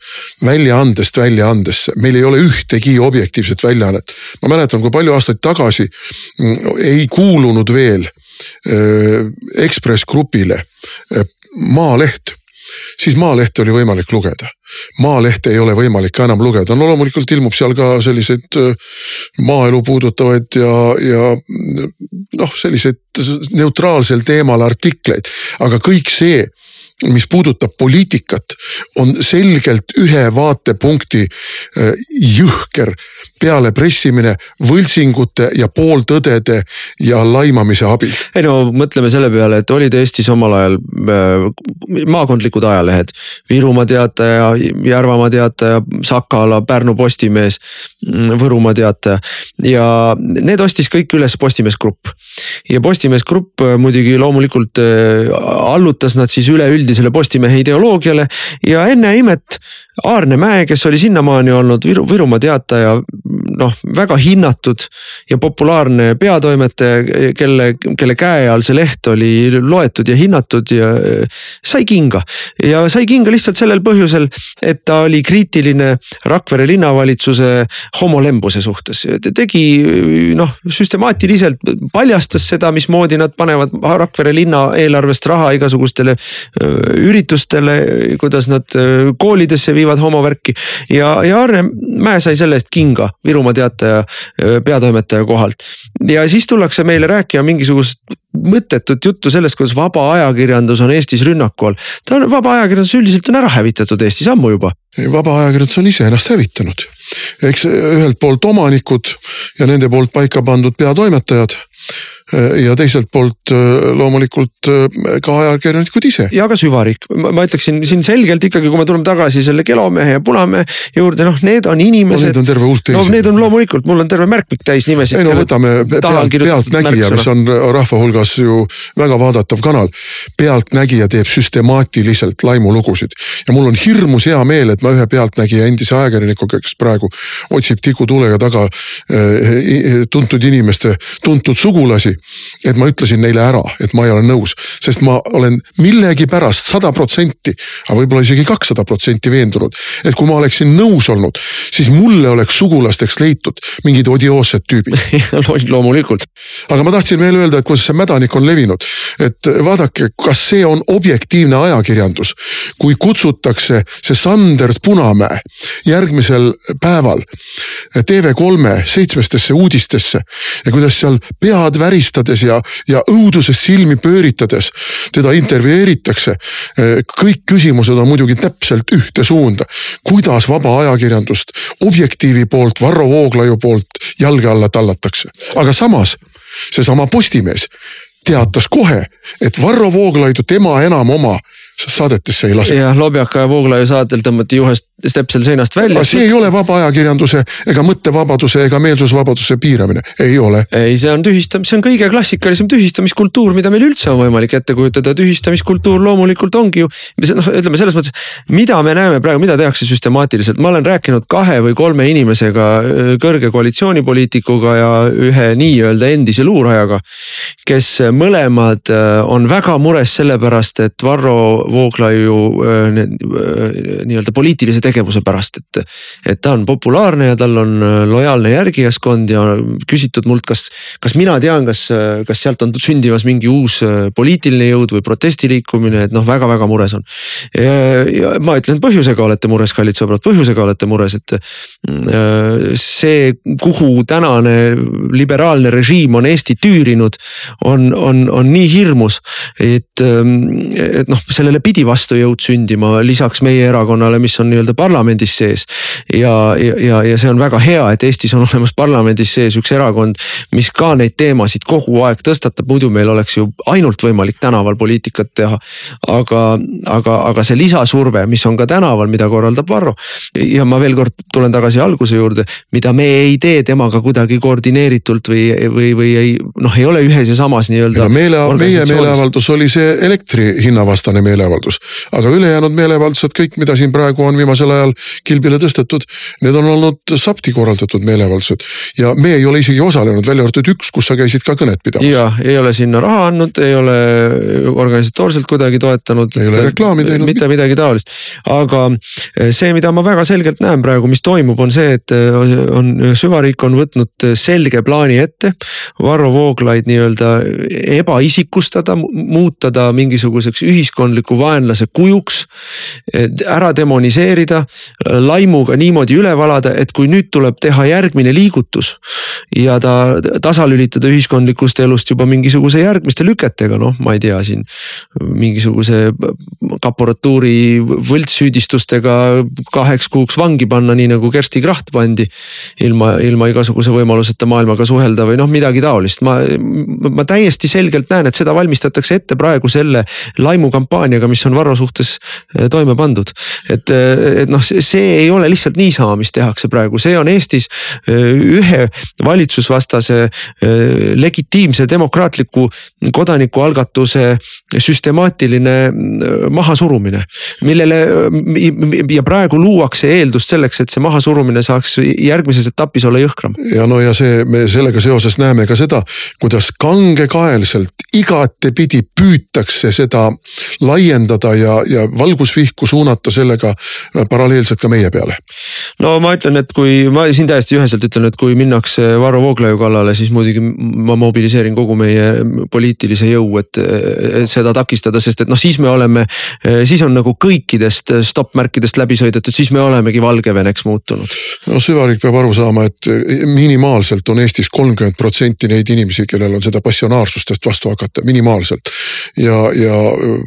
väljaandest väljaandesse, meil ei ole ühtegi objektiivset väljaannet. ma mäletan, kui palju aastaid tagasi mm, ei kuulunud veel äh, Ekspress Grupile äh, Maaleht siis Maalehte oli võimalik lugeda. Maalehte ei ole võimalik ka enam lugeda, no loomulikult ilmub seal ka selliseid maaelu puudutavaid ja, ja noh, selliseid neutraalsel teemal artikleid, aga kõik see mis puudutab poliitikat, on selgelt ühe vaatepunkti jõhker pealepressimine võltsingute ja pooltõdede ja laimamise abil. ei no mõtleme selle peale, et olid Eestis omal ajal äh, maakondlikud ajalehed. Virumaa Teataja, Järvamaa Teataja, Sakala, Pärnu Postimees, mm, Võrumaa Teataja ja need ostis kõik üles Postimees Grupp. ja Postimees Grupp äh, muidugi loomulikult äh, allutas nad siis üleüldisele Postimehe ideoloogiale ja ennäe imet Aarne Mäe, kes oli sinnamaani olnud Viru, Virumaa Teataja noh, väga hinnatud ja populaarne peatoimetaja, kelle, kelle käe all see leht oli loetud ja hinnatud ja sai kinga. ja sai kinga lihtsalt sellel põhjusel, et ta oli kriitiline Rakvere linnavalitsuse homolembuse suhtes. tegi noh, süstemaatiliselt paljastas seda, mismoodi nad panevad Rakvere linna eelarvest raha igasugustele üritustele, kuidas nad koolidesse viivad homovärki ja, ja Aarne Mäe sai selle eest kinga Virumaa Virumaa Teataja peatoimetaja kohalt. ja siis tullakse meile rääkima mingisugust mõttetut juttu sellest, kuidas vaba ajakirjandus on Eestis rünnaku all. ta on, vaba ajakirjandus üldiselt on ära hävitatud Eestis ammu juba. vaba ajakirjandus on iseennast hävitanud. eks ühelt poolt omanikud ja nende poolt paika pandud peatoimetajad ja teiselt poolt äh, loomulikult äh, ka ajakirjanikud ise. ja ka süvariik, ma ütleksin siin selgelt ikkagi, kui me tuleme tagasi selle Kelomehe ja Punamehe juurde, noh, need on inimesed no,. Need on terve hulk teisi. no need on loomulikult, mul on terve märkmik täis nimesid. ei no võtame pealt, Pealtnägija, mis on rahva hulgas ju väga vaadatav kanal. pealtnägija teeb süstemaatiliselt laimulugusid ja mul on hirmus hea meel, et ma ühe Pealtnägija endise ajakirjanikuga, kes praegu otsib tikutulega taga tuntud inimeste tuntud sugulasi et ma ütlesin neile ära, et ma ei ole nõus, sest ma olen millegipärast sada protsenti, aga võib-olla isegi kakssada protsenti veendunud, et kui ma oleksin nõus olnud, siis mulle oleks sugulasteks leitud mingid odioossed tüübid loomulikult. aga ma tahtsin veel öelda, et kuidas see mädanik on levinud, et vaadake, kas see on objektiivne ajakirjandus, kui kutsutakse see Sanders Punamäe järgmisel päeval TV3 seitsmestesse uudistesse ja kuidas seal pead värisevad väristades ja, ja õudusest silmi pööritades teda intervjueeritakse. kõik küsimused on muidugi täpselt ühte suunda. kuidas vaba ajakirjandust Objektiivi poolt, Varro Vooglaiu poolt jalge alla tallatakse, aga samas seesama Postimees teatas kohe, et Varro Vooglaidu tema enam oma saadetesse ei lase. jah, Lobjaka ja Vooglaiu saatel tõmmati juhest stepsel seinast välja. see ei ole vaba ajakirjanduse ega mõttevabaduse ega meelsusvabaduse piiramine, ei ole. ei, see on tühistam-, see on kõige klassikalisem tühistamiskultuur, mida meil üldse on võimalik ette kujutada, tühistamiskultuur loomulikult ongi ju. noh, ütleme selles mõttes, mida me näeme praegu, mida tehakse süstemaatiliselt, ma olen rääkinud kahe või kolme inimesega, kõrge koalitsioonipoliitikuga ja ühe nii-öelda endise luurajaga. kes mõlemad on väga mures sellepärast, et Varro Vooglaiu nii-öelda poliitilise tegevuse pärast, et. et ta on populaarne ja tal on lojaalne järgijaskond ja küsitud mult, kas, kas mina tean, kas, kas sealt on sündimas mingi uus poliitiline jõud või protestiliikumine, et noh, väga-väga mures on. ja ma ütlen, põhjusega olete mures, kallid sõbrad, põhjusega olete mures, et see, kuhu tänane liberaalne režiim on Eesti tüürinud, on, on, on nii hirmus, et, et noh, sellele pidi vastujõud sündima lisaks meie erakonnale, mis on nii-öelda parlamendis sees. ja, ja, ja see on väga hea, et Eestis on olemas parlamendis sees üks erakond, mis ka neid teemasid kogu aeg tõstatab, muidu meil oleks ju ainult võimalik tänaval poliitikat teha. aga, aga, aga see lisasurve, mis on ka tänaval, mida korraldab Varro ja ma veel kord tulen tagasi alguse juurde, mida me ei tee temaga kuidagi koordineeritult või, või, või ei noh, ei ole ühes ja samas nii-öelda. meele, meie meeleavaldus oli see elektri hinna vastane meeleavaldus, aga ülejäänud meeleavaldused, kõik, mida siin praegu on viimasel ajal kilbile tõstetud, need on olnud SAPTi korraldatud meeleavaldused ja me ei ole isegi osalenud, välja arvatud üks, kus sa käisid ka kõnet pidamas. ja ei ole sinna raha andnud, ei ole organisatoorselt kuidagi toetanud. ei ole reklaami teinud. mitte midagi taolist, aga see, mida ma väga selgelt näen praegu, mis toimub, on see, et on süvariik on võtnud selge plaani ette. Varro Vooglaid nii-öelda ebaisikustada, muuta ta mingisuguseks ühiskondliku vaenlase kujuks. ära demoniseerida, laimuga niimoodi üle valada, et kui nüüd tuleb teha järgmine liigutus. ja ta tasalülitada ühiskondlikust elust juba mingisuguse järgmiste lüketega, noh, ma ei tea siin mingisuguse kaporatuuri võltssüüdistustega kaheks kuuks vangi panna, nii nagu Kersti Kracht pandi. ilma, ilma igasuguse võimaluseta maailmaga suhelda või noh, midagi taolist, ma, ma täiesti selgelt näen, et seda valmistatakse ette praegu selle laimukampaaniaga, mis on Varro suhtes eh, toime pandud. et, eh, et noh, see ei ole lihtsalt niisama, mis tehakse praegu, see on Eestis eh, ühe valitsusvastase legitiimse demokraatliku kodanikualgatuse süstemaatiline mahasurumine. millele ja praegu luuakse eeldust selleks, et see mahasurumine saaks järgmises etapis olla jõhkram. ja no ja see, me sellega seoses näeme ka seda, kuidas kangekaelselt igatepidi püütakse seda laiendada ja, ja valgusvihku suunata sellega paralleelselt ka meie peale. no ma ütlen, et kui ma siin täiesti üheselt ütlen, et kui minnakse Varro Vooglaiu kallale, siis muidugi ma mobiliseerin kogu meie poliitilise jõu, et, et seda takistada, sest et noh, siis me oleme, siis on nagu kõikidest stopp-märkidest läbi sõidetud, siis me olemegi Valgeveneks muutunud. no süvariik peab aru saama, et minimaalselt on Eestis kolmkümmend protsenti neid inimesi, kellel on seda passionaarsust, et vastu hakata, minimaalselt. ja, ja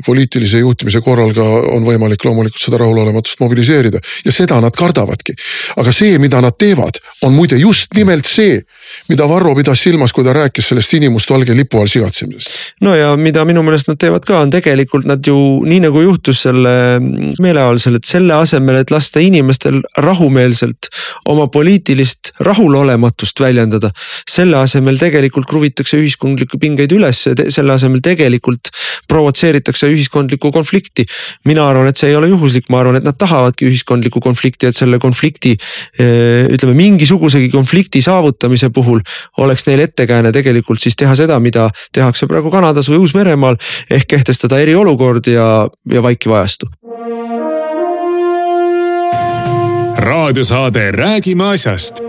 poliitilise juhtimise korral ka on võimalik loomulikult seda rahulolematust mobiliseerida ja seda nad kardavadki. aga see, mida nad teevad, on muide just nimelt see, mida Varro pidas silmas, kui ta rääkis sellest sinimustvalge lipu all sigatsemisest. no ja mida minu meelest nad teevad ka, on tegelikult nad ju nii nagu juhtus selle meeleavaldusel, et selle asemel, et lasta inimestel rahumeelselt oma poliitilist rahulolematust väljendada. selle asemel tegelikult kruvitakse ühiskondlikke pingeid üles, selle asemel tegelikult provotseeritakse ühiskondlikku konflikti. mina arvan, et see ei ole juhuslik, ma arvan, et nad tahavadki ühiskondlikku konflikti, et selle konflikti ütleme mingisugusegi konflikti saavutamise puhul oleks neil ettekääne tegelikult siis teha seda, mida tehakse praegu Kanadas või Uus-Meremaal ehk kehtestada eriolukord ja, ja vaikiv ajastu raadiosaade Räägime asjast.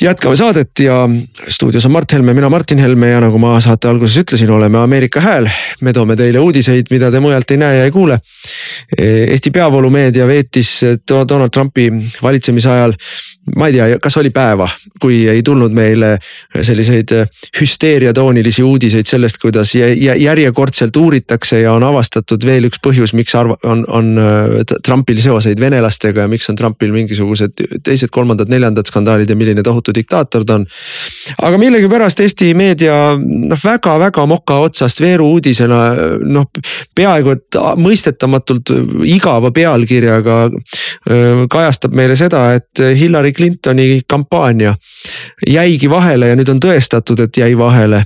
jätkame saadet ja stuudios on Mart Helme, mina Martin Helme ja nagu ma saate alguses ütlesin, oleme Ameerika hääl. me toome teile uudiseid, mida te mujalt ei näe ja ei kuule. Eesti peavoolumeedia veetis Donald Trumpi valitsemise ajal ma ei tea, kas oli päeva, kui ei tulnud meile selliseid hüsteeriatoonilisi uudiseid sellest, kuidas järjekordselt uuritakse ja on avastatud veel üks põhjus, miks arva-, on, on Trumpil seoseid venelastega ja miks on Trumpil mingisugused teised, kolmandad, neljandad skandaalid ja milline tohutu tohutu diktaator ta on. aga millegipärast Eesti meedia noh, väga-väga moka otsast veeru uudisena noh, peaaegu et mõistetamatult igava pealkirjaga kajastab meile seda, et Hillary Clintoni kampaania jäigi vahele ja nüüd on tõestatud, et jäi vahele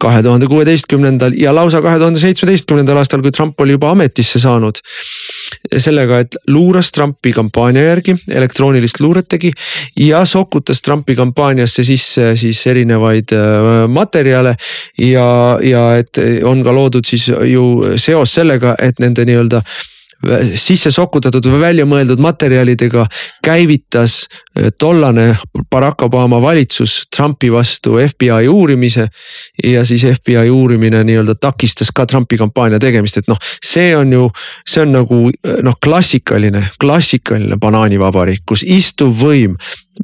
kahe tuhande kuueteistkümnendal ja lausa kahe tuhande seitsmeteistkümnendal aastal, kui Trump oli juba ametisse saanud. Sellega, et luuras Trumpi kampaania järgi, elektroonilist luuret tegi ja sokutas Trumpi kampaaniasse sisse siis erinevaid äh, materjale. ja, ja et on ka loodud siis ju seos sellega, et nende nii-öelda sisse sokutatud või välja mõeldud materjalidega käivitas eh, tollane Barack Obama valitsus Trumpi vastu FBI uurimise. ja siis FBI uurimine nii-öelda takistas ka Trumpi kampaania tegemist, et noh, see on ju, see on nagu eh, noh, klassikaline, klassikaline banaanivabariik, kus istuv võim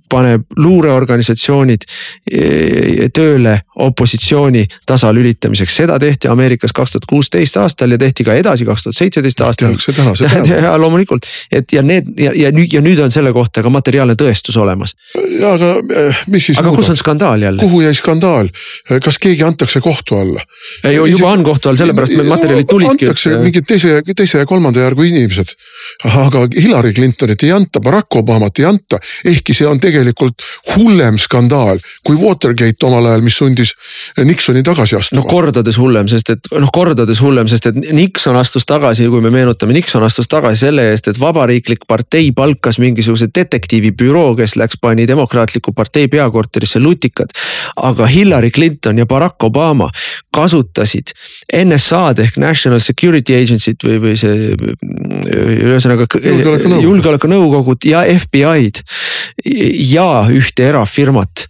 paneb luureorganisatsioonid eh, tööle opositsiooni tasalülitamiseks, seda tehti Ameerikas kaks tuhat kuusteist aastal ja tehti ka edasi kaks tuhat seitseteist aastal. tehakse tänase päeva. ja loomulikult, et ja need ja, ja nüüd ja nüüd on selle kohta ka materiaalne tõestus olemas. ja aga eh, mis siis. aga kus on skandaal jälle? kuhu jäi skandaal, kas keegi antakse kohtu alla? juba on kohtu all, sellepärast need materjalid tulidki. antakse et... mingid teise, teise ja kolmanda järgu inimesed. aga Hillary Clintonit ei anta, Barack Obamat ei anta, ehkki see on tegelikult hullem skandaal kui Watergate omal ajal, mis sundis Nixoni tagasi astuma. no kordades hullem, sest et noh, kordades hullem, sest et Nixon astus tagasi, kui me meenutame, Nixon astus tagasi selle eest, et vabariiklik partei palkas mingisuguse detektiivibüroo, kes läks, pani demokraatliku partei peakorterisse lutikad. aga Hillary Clinton ja Barack Obama kasutasid NSA-d ehk National Security Agency't või, või see ühesõnaga julgeolekunõukogud ja FBI-d ja ühte erafirmat,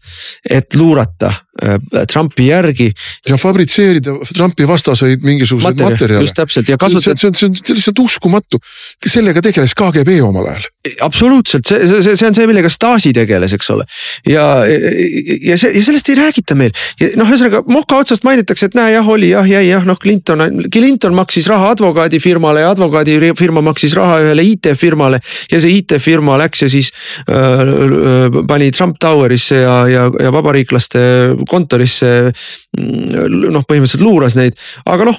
et luurata äh, Trumpi järgi. ja fabritseerida Trumpi vastaseid mingisuguseid Materjal, materjale. just täpselt ja kasutada. see on, see on, see on lihtsalt uskumatu, sellega tegeles KGB omal ajal. Absoluutselt, see, see, see on see, millega Stasi tegeles, eks ole. ja, ja see ja sellest ei räägita meil ja noh, ühesõnaga moka otsast mainitakse, et näe jah, oli jah, jäi jah, noh Clinton, Clinton maksis raha advokaadifirmale ja advokaadifirma maksis raha ühele IT-firmale ja see IT-firma läks ja siis äh, pani Trump Towerisse ja, ja, ja vabariiklaste kontorisse. Mm, noh, põhimõtteliselt luuras neid, aga noh,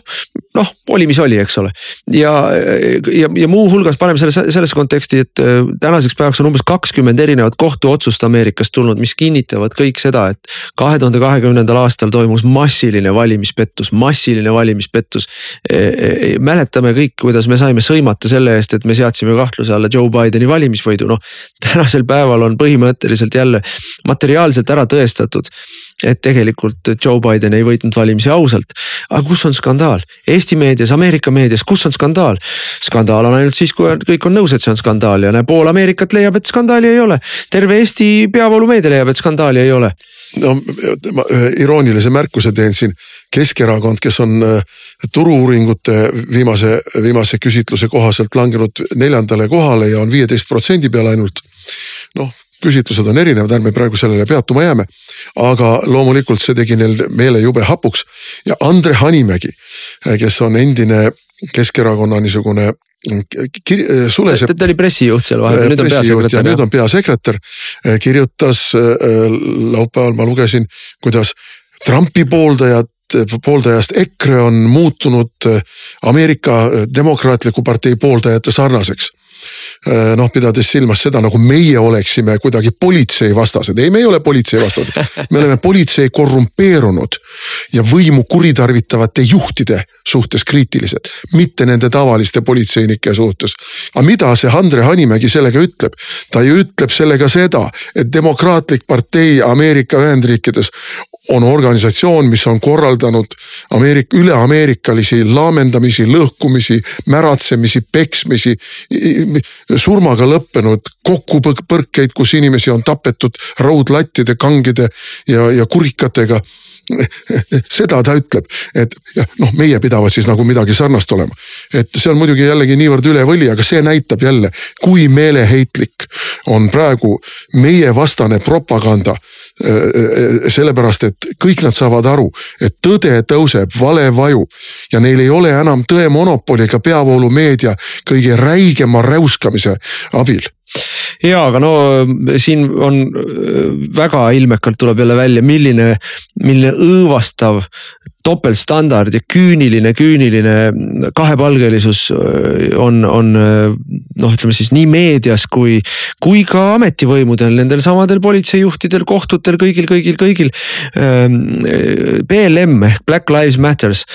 noh oli, mis oli, eks ole. ja, ja, ja muuhulgas paneme selle sellesse konteksti, et äh, tänaseks päevaks on umbes kakskümmend erinevat kohtuotsust Ameerikast tulnud, mis kinnitavad kõik seda, et kahe tuhande kahekümnendal aastal toimus massiline valimispettus, massiline valimispettus. Mäletame kõik, kuidas me saime sõimata selle eest, et me seadsime kahtluse alla Joe Bideni valimisvõidu, noh. tänasel päeval on põhimõtteliselt jälle materiaalselt ära tõestatud et tegelikult Joe Biden ei võitnud valimisi ausalt. aga kus on skandaal? Eesti meedias, Ameerika meedias, kus on skandaal? skandaal on ainult siis, kui kõik on nõus, et see on skandaal ja näe, pool Ameerikat leiab, et skandaali ei ole. terve Eesti peavoolumeedia leiab, et skandaali ei ole. no ma ühe iroonilise märkuse teen siin. Keskerakond, kes on äh, turu-uuringute viimase, viimase küsitluse kohaselt langenud neljandale kohale ja on viieteist protsendi peal ainult. noh küsitlused on erinevad, ärme praegu sellele peatuma jääme. aga loomulikult see tegi neil meele jube hapuks ja Andre Hanimägi, kes on endine Keskerakonna niisugune kir-, Sulesepp. ta oli pressijuht seal vahepeal, nüüd on peasekretär. nüüd on peasekretär, kirjutas laupäeval ma lugesin, kuidas Trumpi pooldajad pooldajast EKRE on muutunud Ameerika Demokraatliku Partei pooldajate sarnaseks noh, pidades silmas seda, nagu meie oleksime kuidagi politseivastased, ei, me ei ole politseivastased. me oleme politsei korrumpeerunud ja võimu kuritarvitavate juhtide suhtes kriitilised, mitte nende tavaliste politseinike suhtes. aga mida see Andre Hanimägi sellega ütleb? ta ju ütleb sellega seda, et demokraatlik partei Ameerika Ühendriikides on organisatsioon, mis on korraldanud Ameerika, üleameerikalisi laamendamisi, lõhkumisi, märatsemisi, peksmisi, surmaga lõppenud kokkupõrkeid, kus inimesi on tapetud raudlattide, kangide ja, ja kurikatega seda ta ütleb, et noh, meie pidavat siis nagu midagi sarnast olema. et see on muidugi jällegi niivõrd üle võlli, aga see näitab jälle, kui meeleheitlik on praegu meie vastane propaganda sellepärast, et kõik nad saavad aru, et tõde tõuseb, vale vajub ja neil ei ole enam tõe monopoli ega peavoolumeedia kõige räigema räuskamise abil. Ja aga no siin on väga ilmekalt tuleb jälle välja, milline, milline õõvastav topeltstandard ja küüniline, küüniline kahepalgelisus äh, on, on äh, noh, ütleme siis nii meedias kui, kui ka ametivõimudel, nendel samadel politseijuhtidel, kohtutel, kõigil, kõigil, kõigil. BLM ähm, ehk Black Lives Matters,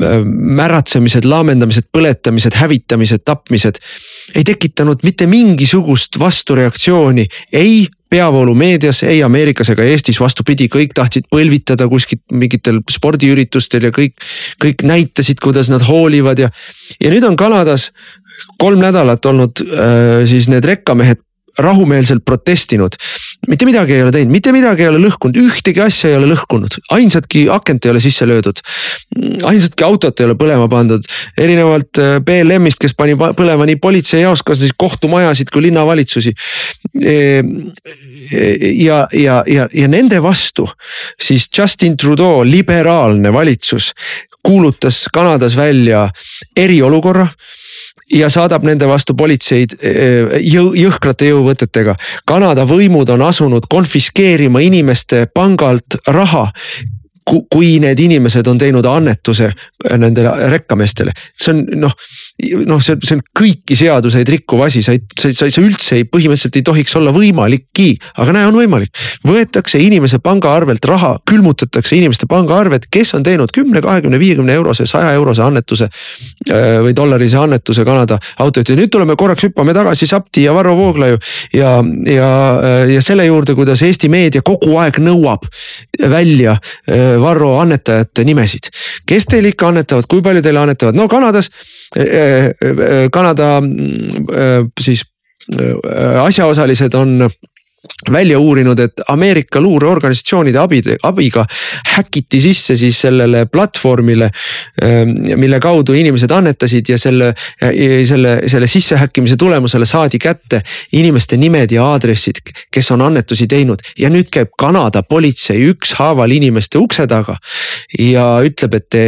äh, märatsemised, laamendamised, põletamised, hävitamised, tapmised ei tekitanud mitte mingisugust vastureaktsiooni ei peavoolumeedias, ei Ameerikas ega Eestis, vastupidi, kõik tahtsid põlvitada kuskilt mingitel spordiüritustel ja kõik, kõik näitasid, kuidas nad hoolivad ja. ja nüüd on Kanadas kolm nädalat olnud äh, siis need rekkamehed rahumeelselt protestinud. Mitte midagi ei ole teinud, mitte midagi ei ole lõhkunud, ühtegi asja ei ole lõhkunud, ainsatki akent ei ole sisse löödud. ainsatki autot ei ole põlema pandud, erinevalt äh, BLM-ist, kes pani põlema nii politseijaoskasid, kohtumajasid kui linnavalitsusi. E, e, ja, ja, ja, ja nende vastu siis Justin Trudeau liberaalne valitsus kuulutas Kanadas välja eriolukorra ja saadab nende vastu politseid eh, jõu, jõhkrate jõuvõtetega. Kanada võimud on asunud konfiskeerima inimeste pangalt raha kui need inimesed on teinud annetuse nendele rekkameestele, see on noh, noh, see, see on kõiki seaduseid rikkuv asi, sa ei, sa, sa, sa üldse ei, põhimõtteliselt ei tohiks olla võimalikki, aga näe, on võimalik. võetakse inimese pangaarvelt raha, külmutatakse inimeste pangaarved, kes on teinud kümne, kahekümne, viiekümne eurose, saja eurose annetuse äh, või dollarise annetuse Kanada autojuhtidele. nüüd tuleme korraks, hüppame tagasi Sapti ja Varro Vooglaiu ja, ja, äh, ja selle juurde, kuidas Eesti meedia kogu aeg nõuab välja äh, Varro annetajate nimesid. kes teil ikka annetavad, kui palju teile annetavad, no Kanadas, eh, eh, Kanada eh, siis asjaosalised on välja uurinud, et Ameerika luureorganisatsioonide abide, abiga häkiti sisse siis sellele platvormile, ähm, mille kaudu inimesed annetasid ja selle, selle, selle sissehäkkimise tulemusele saadi kätte inimeste nimed ja aadressid, kes on annetusi teinud ja nüüd käib Kanada politsei ükshaaval inimeste ukse taga ja ütleb, et te,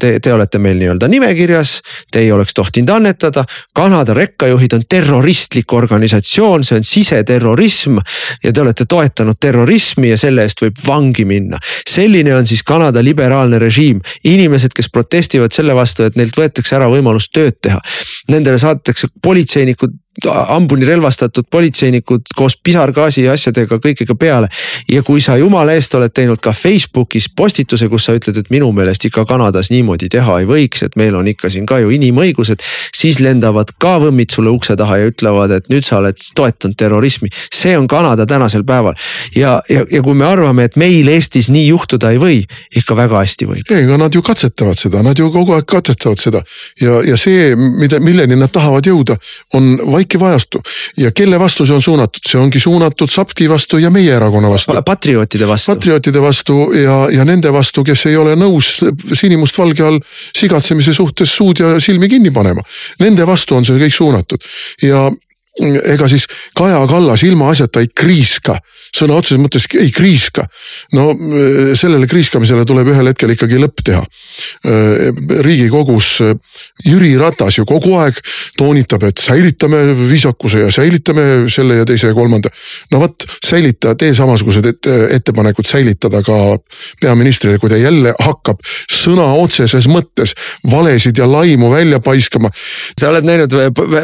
te, te olete meil nii-öelda nimekirjas, te ei oleks tohtinud annetada. Kanada rekkajuhid on terroristlik organisatsioon, see on siseterrorism ja te olete toetanud terrorismi ja selle eest võib vangi minna. selline on siis Kanada liberaalne režiim, inimesed, kes protestivad selle vastu, et neilt võetakse ära võimalus tööd teha. Nendele saadetakse politseinikud hambuni relvastatud politseinikud koos pisargaasi ja asjadega kõigega peale. ja kui sa jumala eest oled teinud ka Facebookis postituse, kus sa ütled, et minu meelest ikka Kanadas niimoodi teha ei võiks, et meil on ikka siin ka ju inimõigused. siis lendavad ka võmmid sulle ukse taha ja ütlevad, et nüüd sa oled toetanud terrorismi. see on Kanada tänasel päeval ja, ja, ja kui me arvame, et meil Eestis nii juhtuda ei või, ikka väga hästi võib. ei, aga nad ju katsetavad seda, nad ju kogu aeg katsetavad seda ja, ja see, mida, milleni nad tahavad jõuda, on vaik vaikivajastu ja kelle vastu see on suunatud, see ongi suunatud SAPTi vastu ja meie erakonna vastu. patriootide vastu. patriootide vastu ja, ja nende vastu, kes ei ole nõus sinimustvalge all sigatsemise suhtes suud ja silmi kinni panema. Nende vastu on see kõik suunatud ja ega siis Kaja Kallas ilmaasjata ei kriiska, sõna otseses mõttes ei kriiska. no sellele kriiskamisele tuleb ühel hetkel ikkagi lõpp teha. riigikogus Jüri Ratas ju kogu aeg toonitab, et säilitame viisakuse ja säilitame selle ja teise ja kolmanda. no vot, säilita, tee samasugused ettepanekud säilitada ka peaministrile, kui ta jälle hakkab sõna otseses mõttes valesid ja laimu välja paiskama. sa oled näinud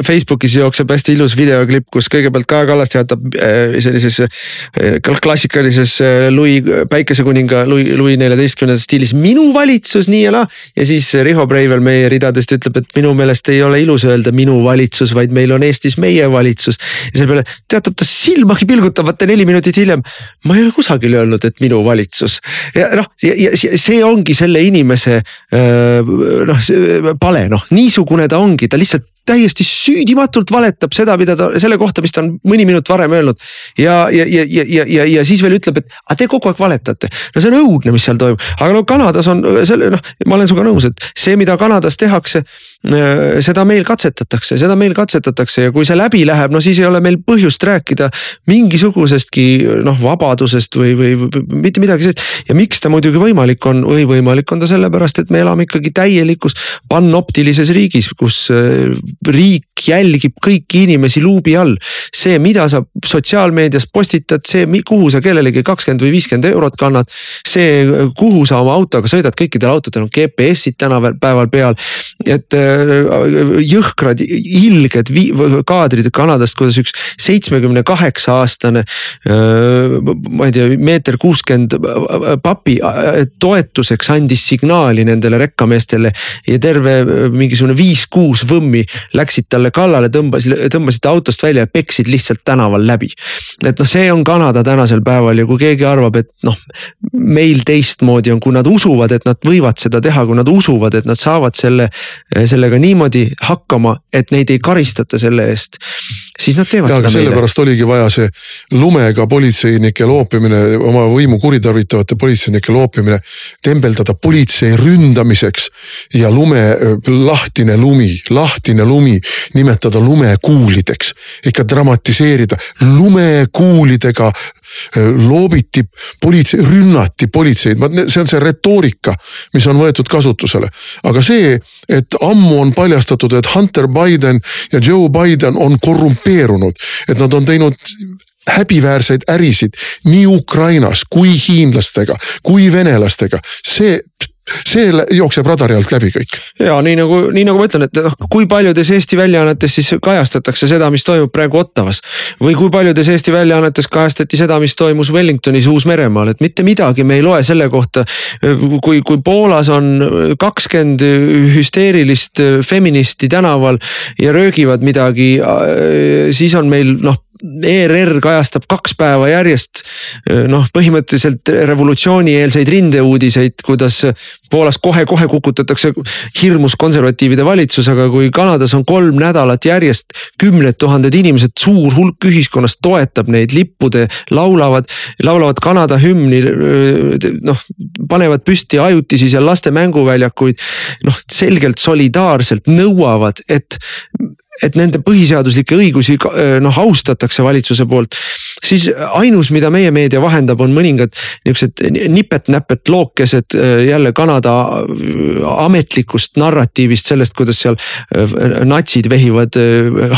Facebookis jookseb hästi ilus videoklipp, kus kõigepealt Kaja Kallas teatab äh, sellises äh, klassikalises äh, Louis päikesekuninga Louis, Louis neljateistkümnendas stiilis minu valitsus nii ja naa. ja siis Riho Breivel meie ridadest ütleb, et minu meelest ei ole ilus öelda minu valitsus, vaid meil on Eestis meie valitsus. ja selle peale teatab ta silmagi pilgutamata neli minutit hiljem. ma ei ole kusagil öelnud, et minu valitsus ja noh, ja see ongi selle inimese noh, pale noh, niisugune ta ongi, ta lihtsalt täiesti süüdimatult valetab seda, mida ta selle kohta, mis ta on mõni minut varem öelnud. ja, ja, ja, ja, ja, ja, ja siis veel ütleb, et aga te kogu aeg valetate. no see on õudne, mis seal toimub, aga no Kanadas on selle noh, ma olen sinuga nõus, et see, mida Kanadas tehakse Äh, seda meil katsetatakse, seda meil katsetatakse ja kui see läbi läheb, no siis ei ole meil põhjust rääkida mingisugusestki noh, vabadusest või, või, või mitte midagi sellist. ja miks ta muidugi võimalik on või võimalik on ta sellepärast, et me elame ikkagi täielikus panoptilises riigis, kus äh, riik jälgib kõiki inimesi luubi all. see, mida sa sotsiaalmeedias postitad, see, kuhu sa kellelegi kakskümmend või viiskümmend eurot kannad. see, kuhu sa oma autoga sõidad, kõikidel autodel on GPS-id tänapäeval peal, et jõhkrad, ilged kaadrid Kanadast, kuidas üks seitsmekümne kaheksa aastane. ma ei tea, meeter kuuskümmend papi toetuseks andis signaali nendele rekkameestele ja terve mingisugune viis-kuus võmmi läksid talle kallale, tõmbasid, tõmbasid autost välja ja peksid lihtsalt tänaval läbi. et noh, see on Kanada tänasel päeval ja kui keegi arvab, et noh, meil teistmoodi on, kui nad usuvad, et nad võivad seda teha, kui nad usuvad, et nad saavad selle sellega niimoodi hakkama, et neid ei karistata selle eest, siis nad teevad ja, seda meile. sellepärast oligi vaja see lumega politseinike loopimine, oma võimu kuritarvitavate politseinike loopimine, tembeldada politsei ründamiseks ja lume, lahtine lumi, lahtine lumi nimetada lumekuulideks. ikka dramatiseerida, lumekuulidega loobiti politsei, rünnati politseid, see on see retoorika, mis on võetud kasutusele. aga see, et ammu on paljastatud, et Hunter Biden ja Joe Biden on korrumpeerunud, et nad on teinud häbiväärseid ärisid nii Ukrainas kui hiinlastega, kui venelastega, see see jookseb radari alt läbi kõik. ja nii nagu, nii nagu ma ütlen, et noh, kui paljudes Eesti väljaannetes siis kajastatakse seda, mis toimub praegu Ottawas. või kui paljudes Eesti väljaannetes kajastati seda, mis toimus Wellingtonis Uus-Meremaal, et mitte midagi me ei loe selle kohta. kui, kui Poolas on kakskümmend hüsteerilist feministi tänaval ja röögivad midagi, siis on meil noh ERR kajastab kaks päeva järjest noh, põhimõtteliselt revolutsioonieelseid rindeuudiseid, kuidas Poolas kohe-kohe kukutatakse hirmus konservatiivide valitsus, aga kui Kanadas on kolm nädalat järjest kümned tuhanded inimesed, suur hulk ühiskonnast toetab neid, lippude laulavad, laulavad Kanada hümni. noh, panevad püsti ajutisi seal laste mänguväljakuid, noh selgelt solidaarselt nõuavad, et et nende põhiseaduslikke õigusi noh austatakse valitsuse poolt. siis ainus, mida meie meedia vahendab, on mõningad niuksed nipet-näpet lookesed jälle Kanada ametlikust narratiivist sellest, kuidas seal natsid vehivad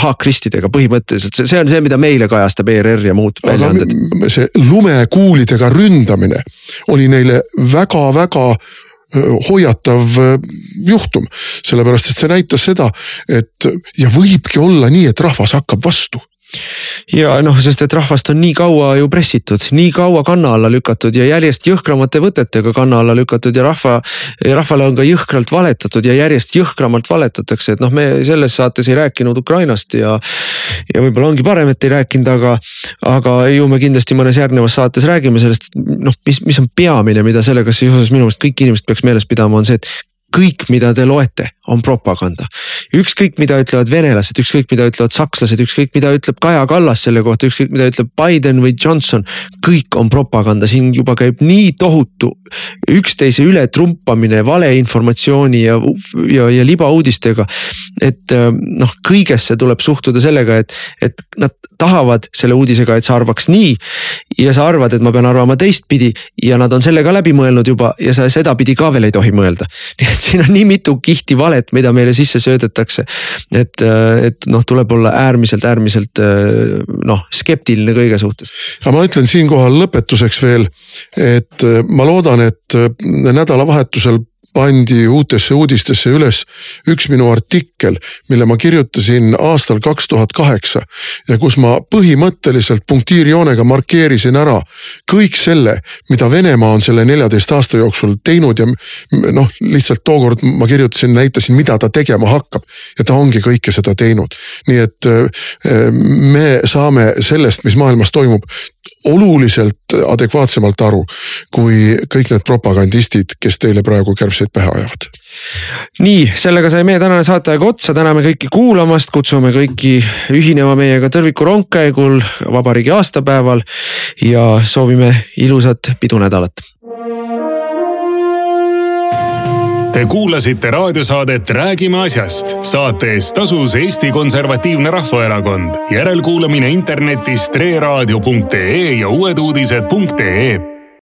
haakristidega põhimõtteliselt, see on see, mida meile kajastab ERR ja muud väljaanded. see lumekuulidega ründamine oli neile väga-väga hoiatav juhtum. sellepärast, et see näitas seda, et ja võibki olla nii, et rahvas hakkab vastu ja noh, sest et rahvast on nii kaua ju pressitud, nii kaua kanna alla lükatud ja järjest jõhkramate võtetega kanna alla lükatud ja rahva, rahvale on ka jõhkralt valetatud ja järjest jõhkramalt valetatakse, et noh, me selles saates ei rääkinud Ukrainast ja. ja võib-olla ongi parem, et ei rääkinud, aga, aga ju me kindlasti mõnes järgnevas saates räägime sellest, noh, mis, mis on peamine, mida sellega seoses minu meelest kõik inimesed peaks meeles pidama, on see, et kõik, mida te loete, on propaganda. ükskõik, mida ütlevad venelased, ükskõik, mida ütlevad sakslased, ükskõik, mida ütleb Kaja Kallas selle kohta, ükskõik, mida ütleb Biden või Johnson. kõik on propaganda, siin juba käib nii tohutu üksteise üle trumpamine valeinformatsiooni ja, ja, ja libauudistega. et äh, noh, kõigesse tuleb suhtuda sellega, et, et nad tahavad selle uudisega, et sa arvaks nii. ja sa arvad, et ma pean arvama teistpidi ja nad on selle ka läbi mõelnud juba ja sa sedapidi ka veel ei tohi mõelda. nii et siin on nii mitu kihti valet, mida meile sisse söödetakse. et, äh, et noh, tuleb olla äärmiselt, äärmiselt äh, noh, skeptiline kõige suhtes. aga ma ütlen siinkohal lõpetuseks veel, et äh, ma loodan, et nädalavahetusel pandi uutesse uudistesse üles üks minu artikkel, mille ma kirjutasin aastal kaks tuhat kaheksa. ja kus ma põhimõtteliselt punktiirjoonega markeerisin ära kõik selle, mida Venemaa on selle neljateist aasta jooksul teinud ja noh, lihtsalt tookord ma kirjutasin, näitasin, mida ta tegema hakkab. ja ta ongi kõike seda teinud, nii et äh, me saame sellest, mis maailmas toimub, oluliselt adekvaatsemalt aru kui kõik need propagandistid, kes teile praegu kärbseid aktsiaid pähe ajavad nii, sellega sai meie tänane saateaeg otsa, täname kõiki kuulamast, kutsume kõiki ühinema meiega tõrviku rongkäigul vabariigi aastapäeval ja soovime ilusat pidunädalat. Te kuulasite raadiosaadet Räägime asjast. saate eest tasus Eesti Konservatiivne Rahvaerakond. järelkuulamine internetis treeraadio.ee ja uueduudised.ee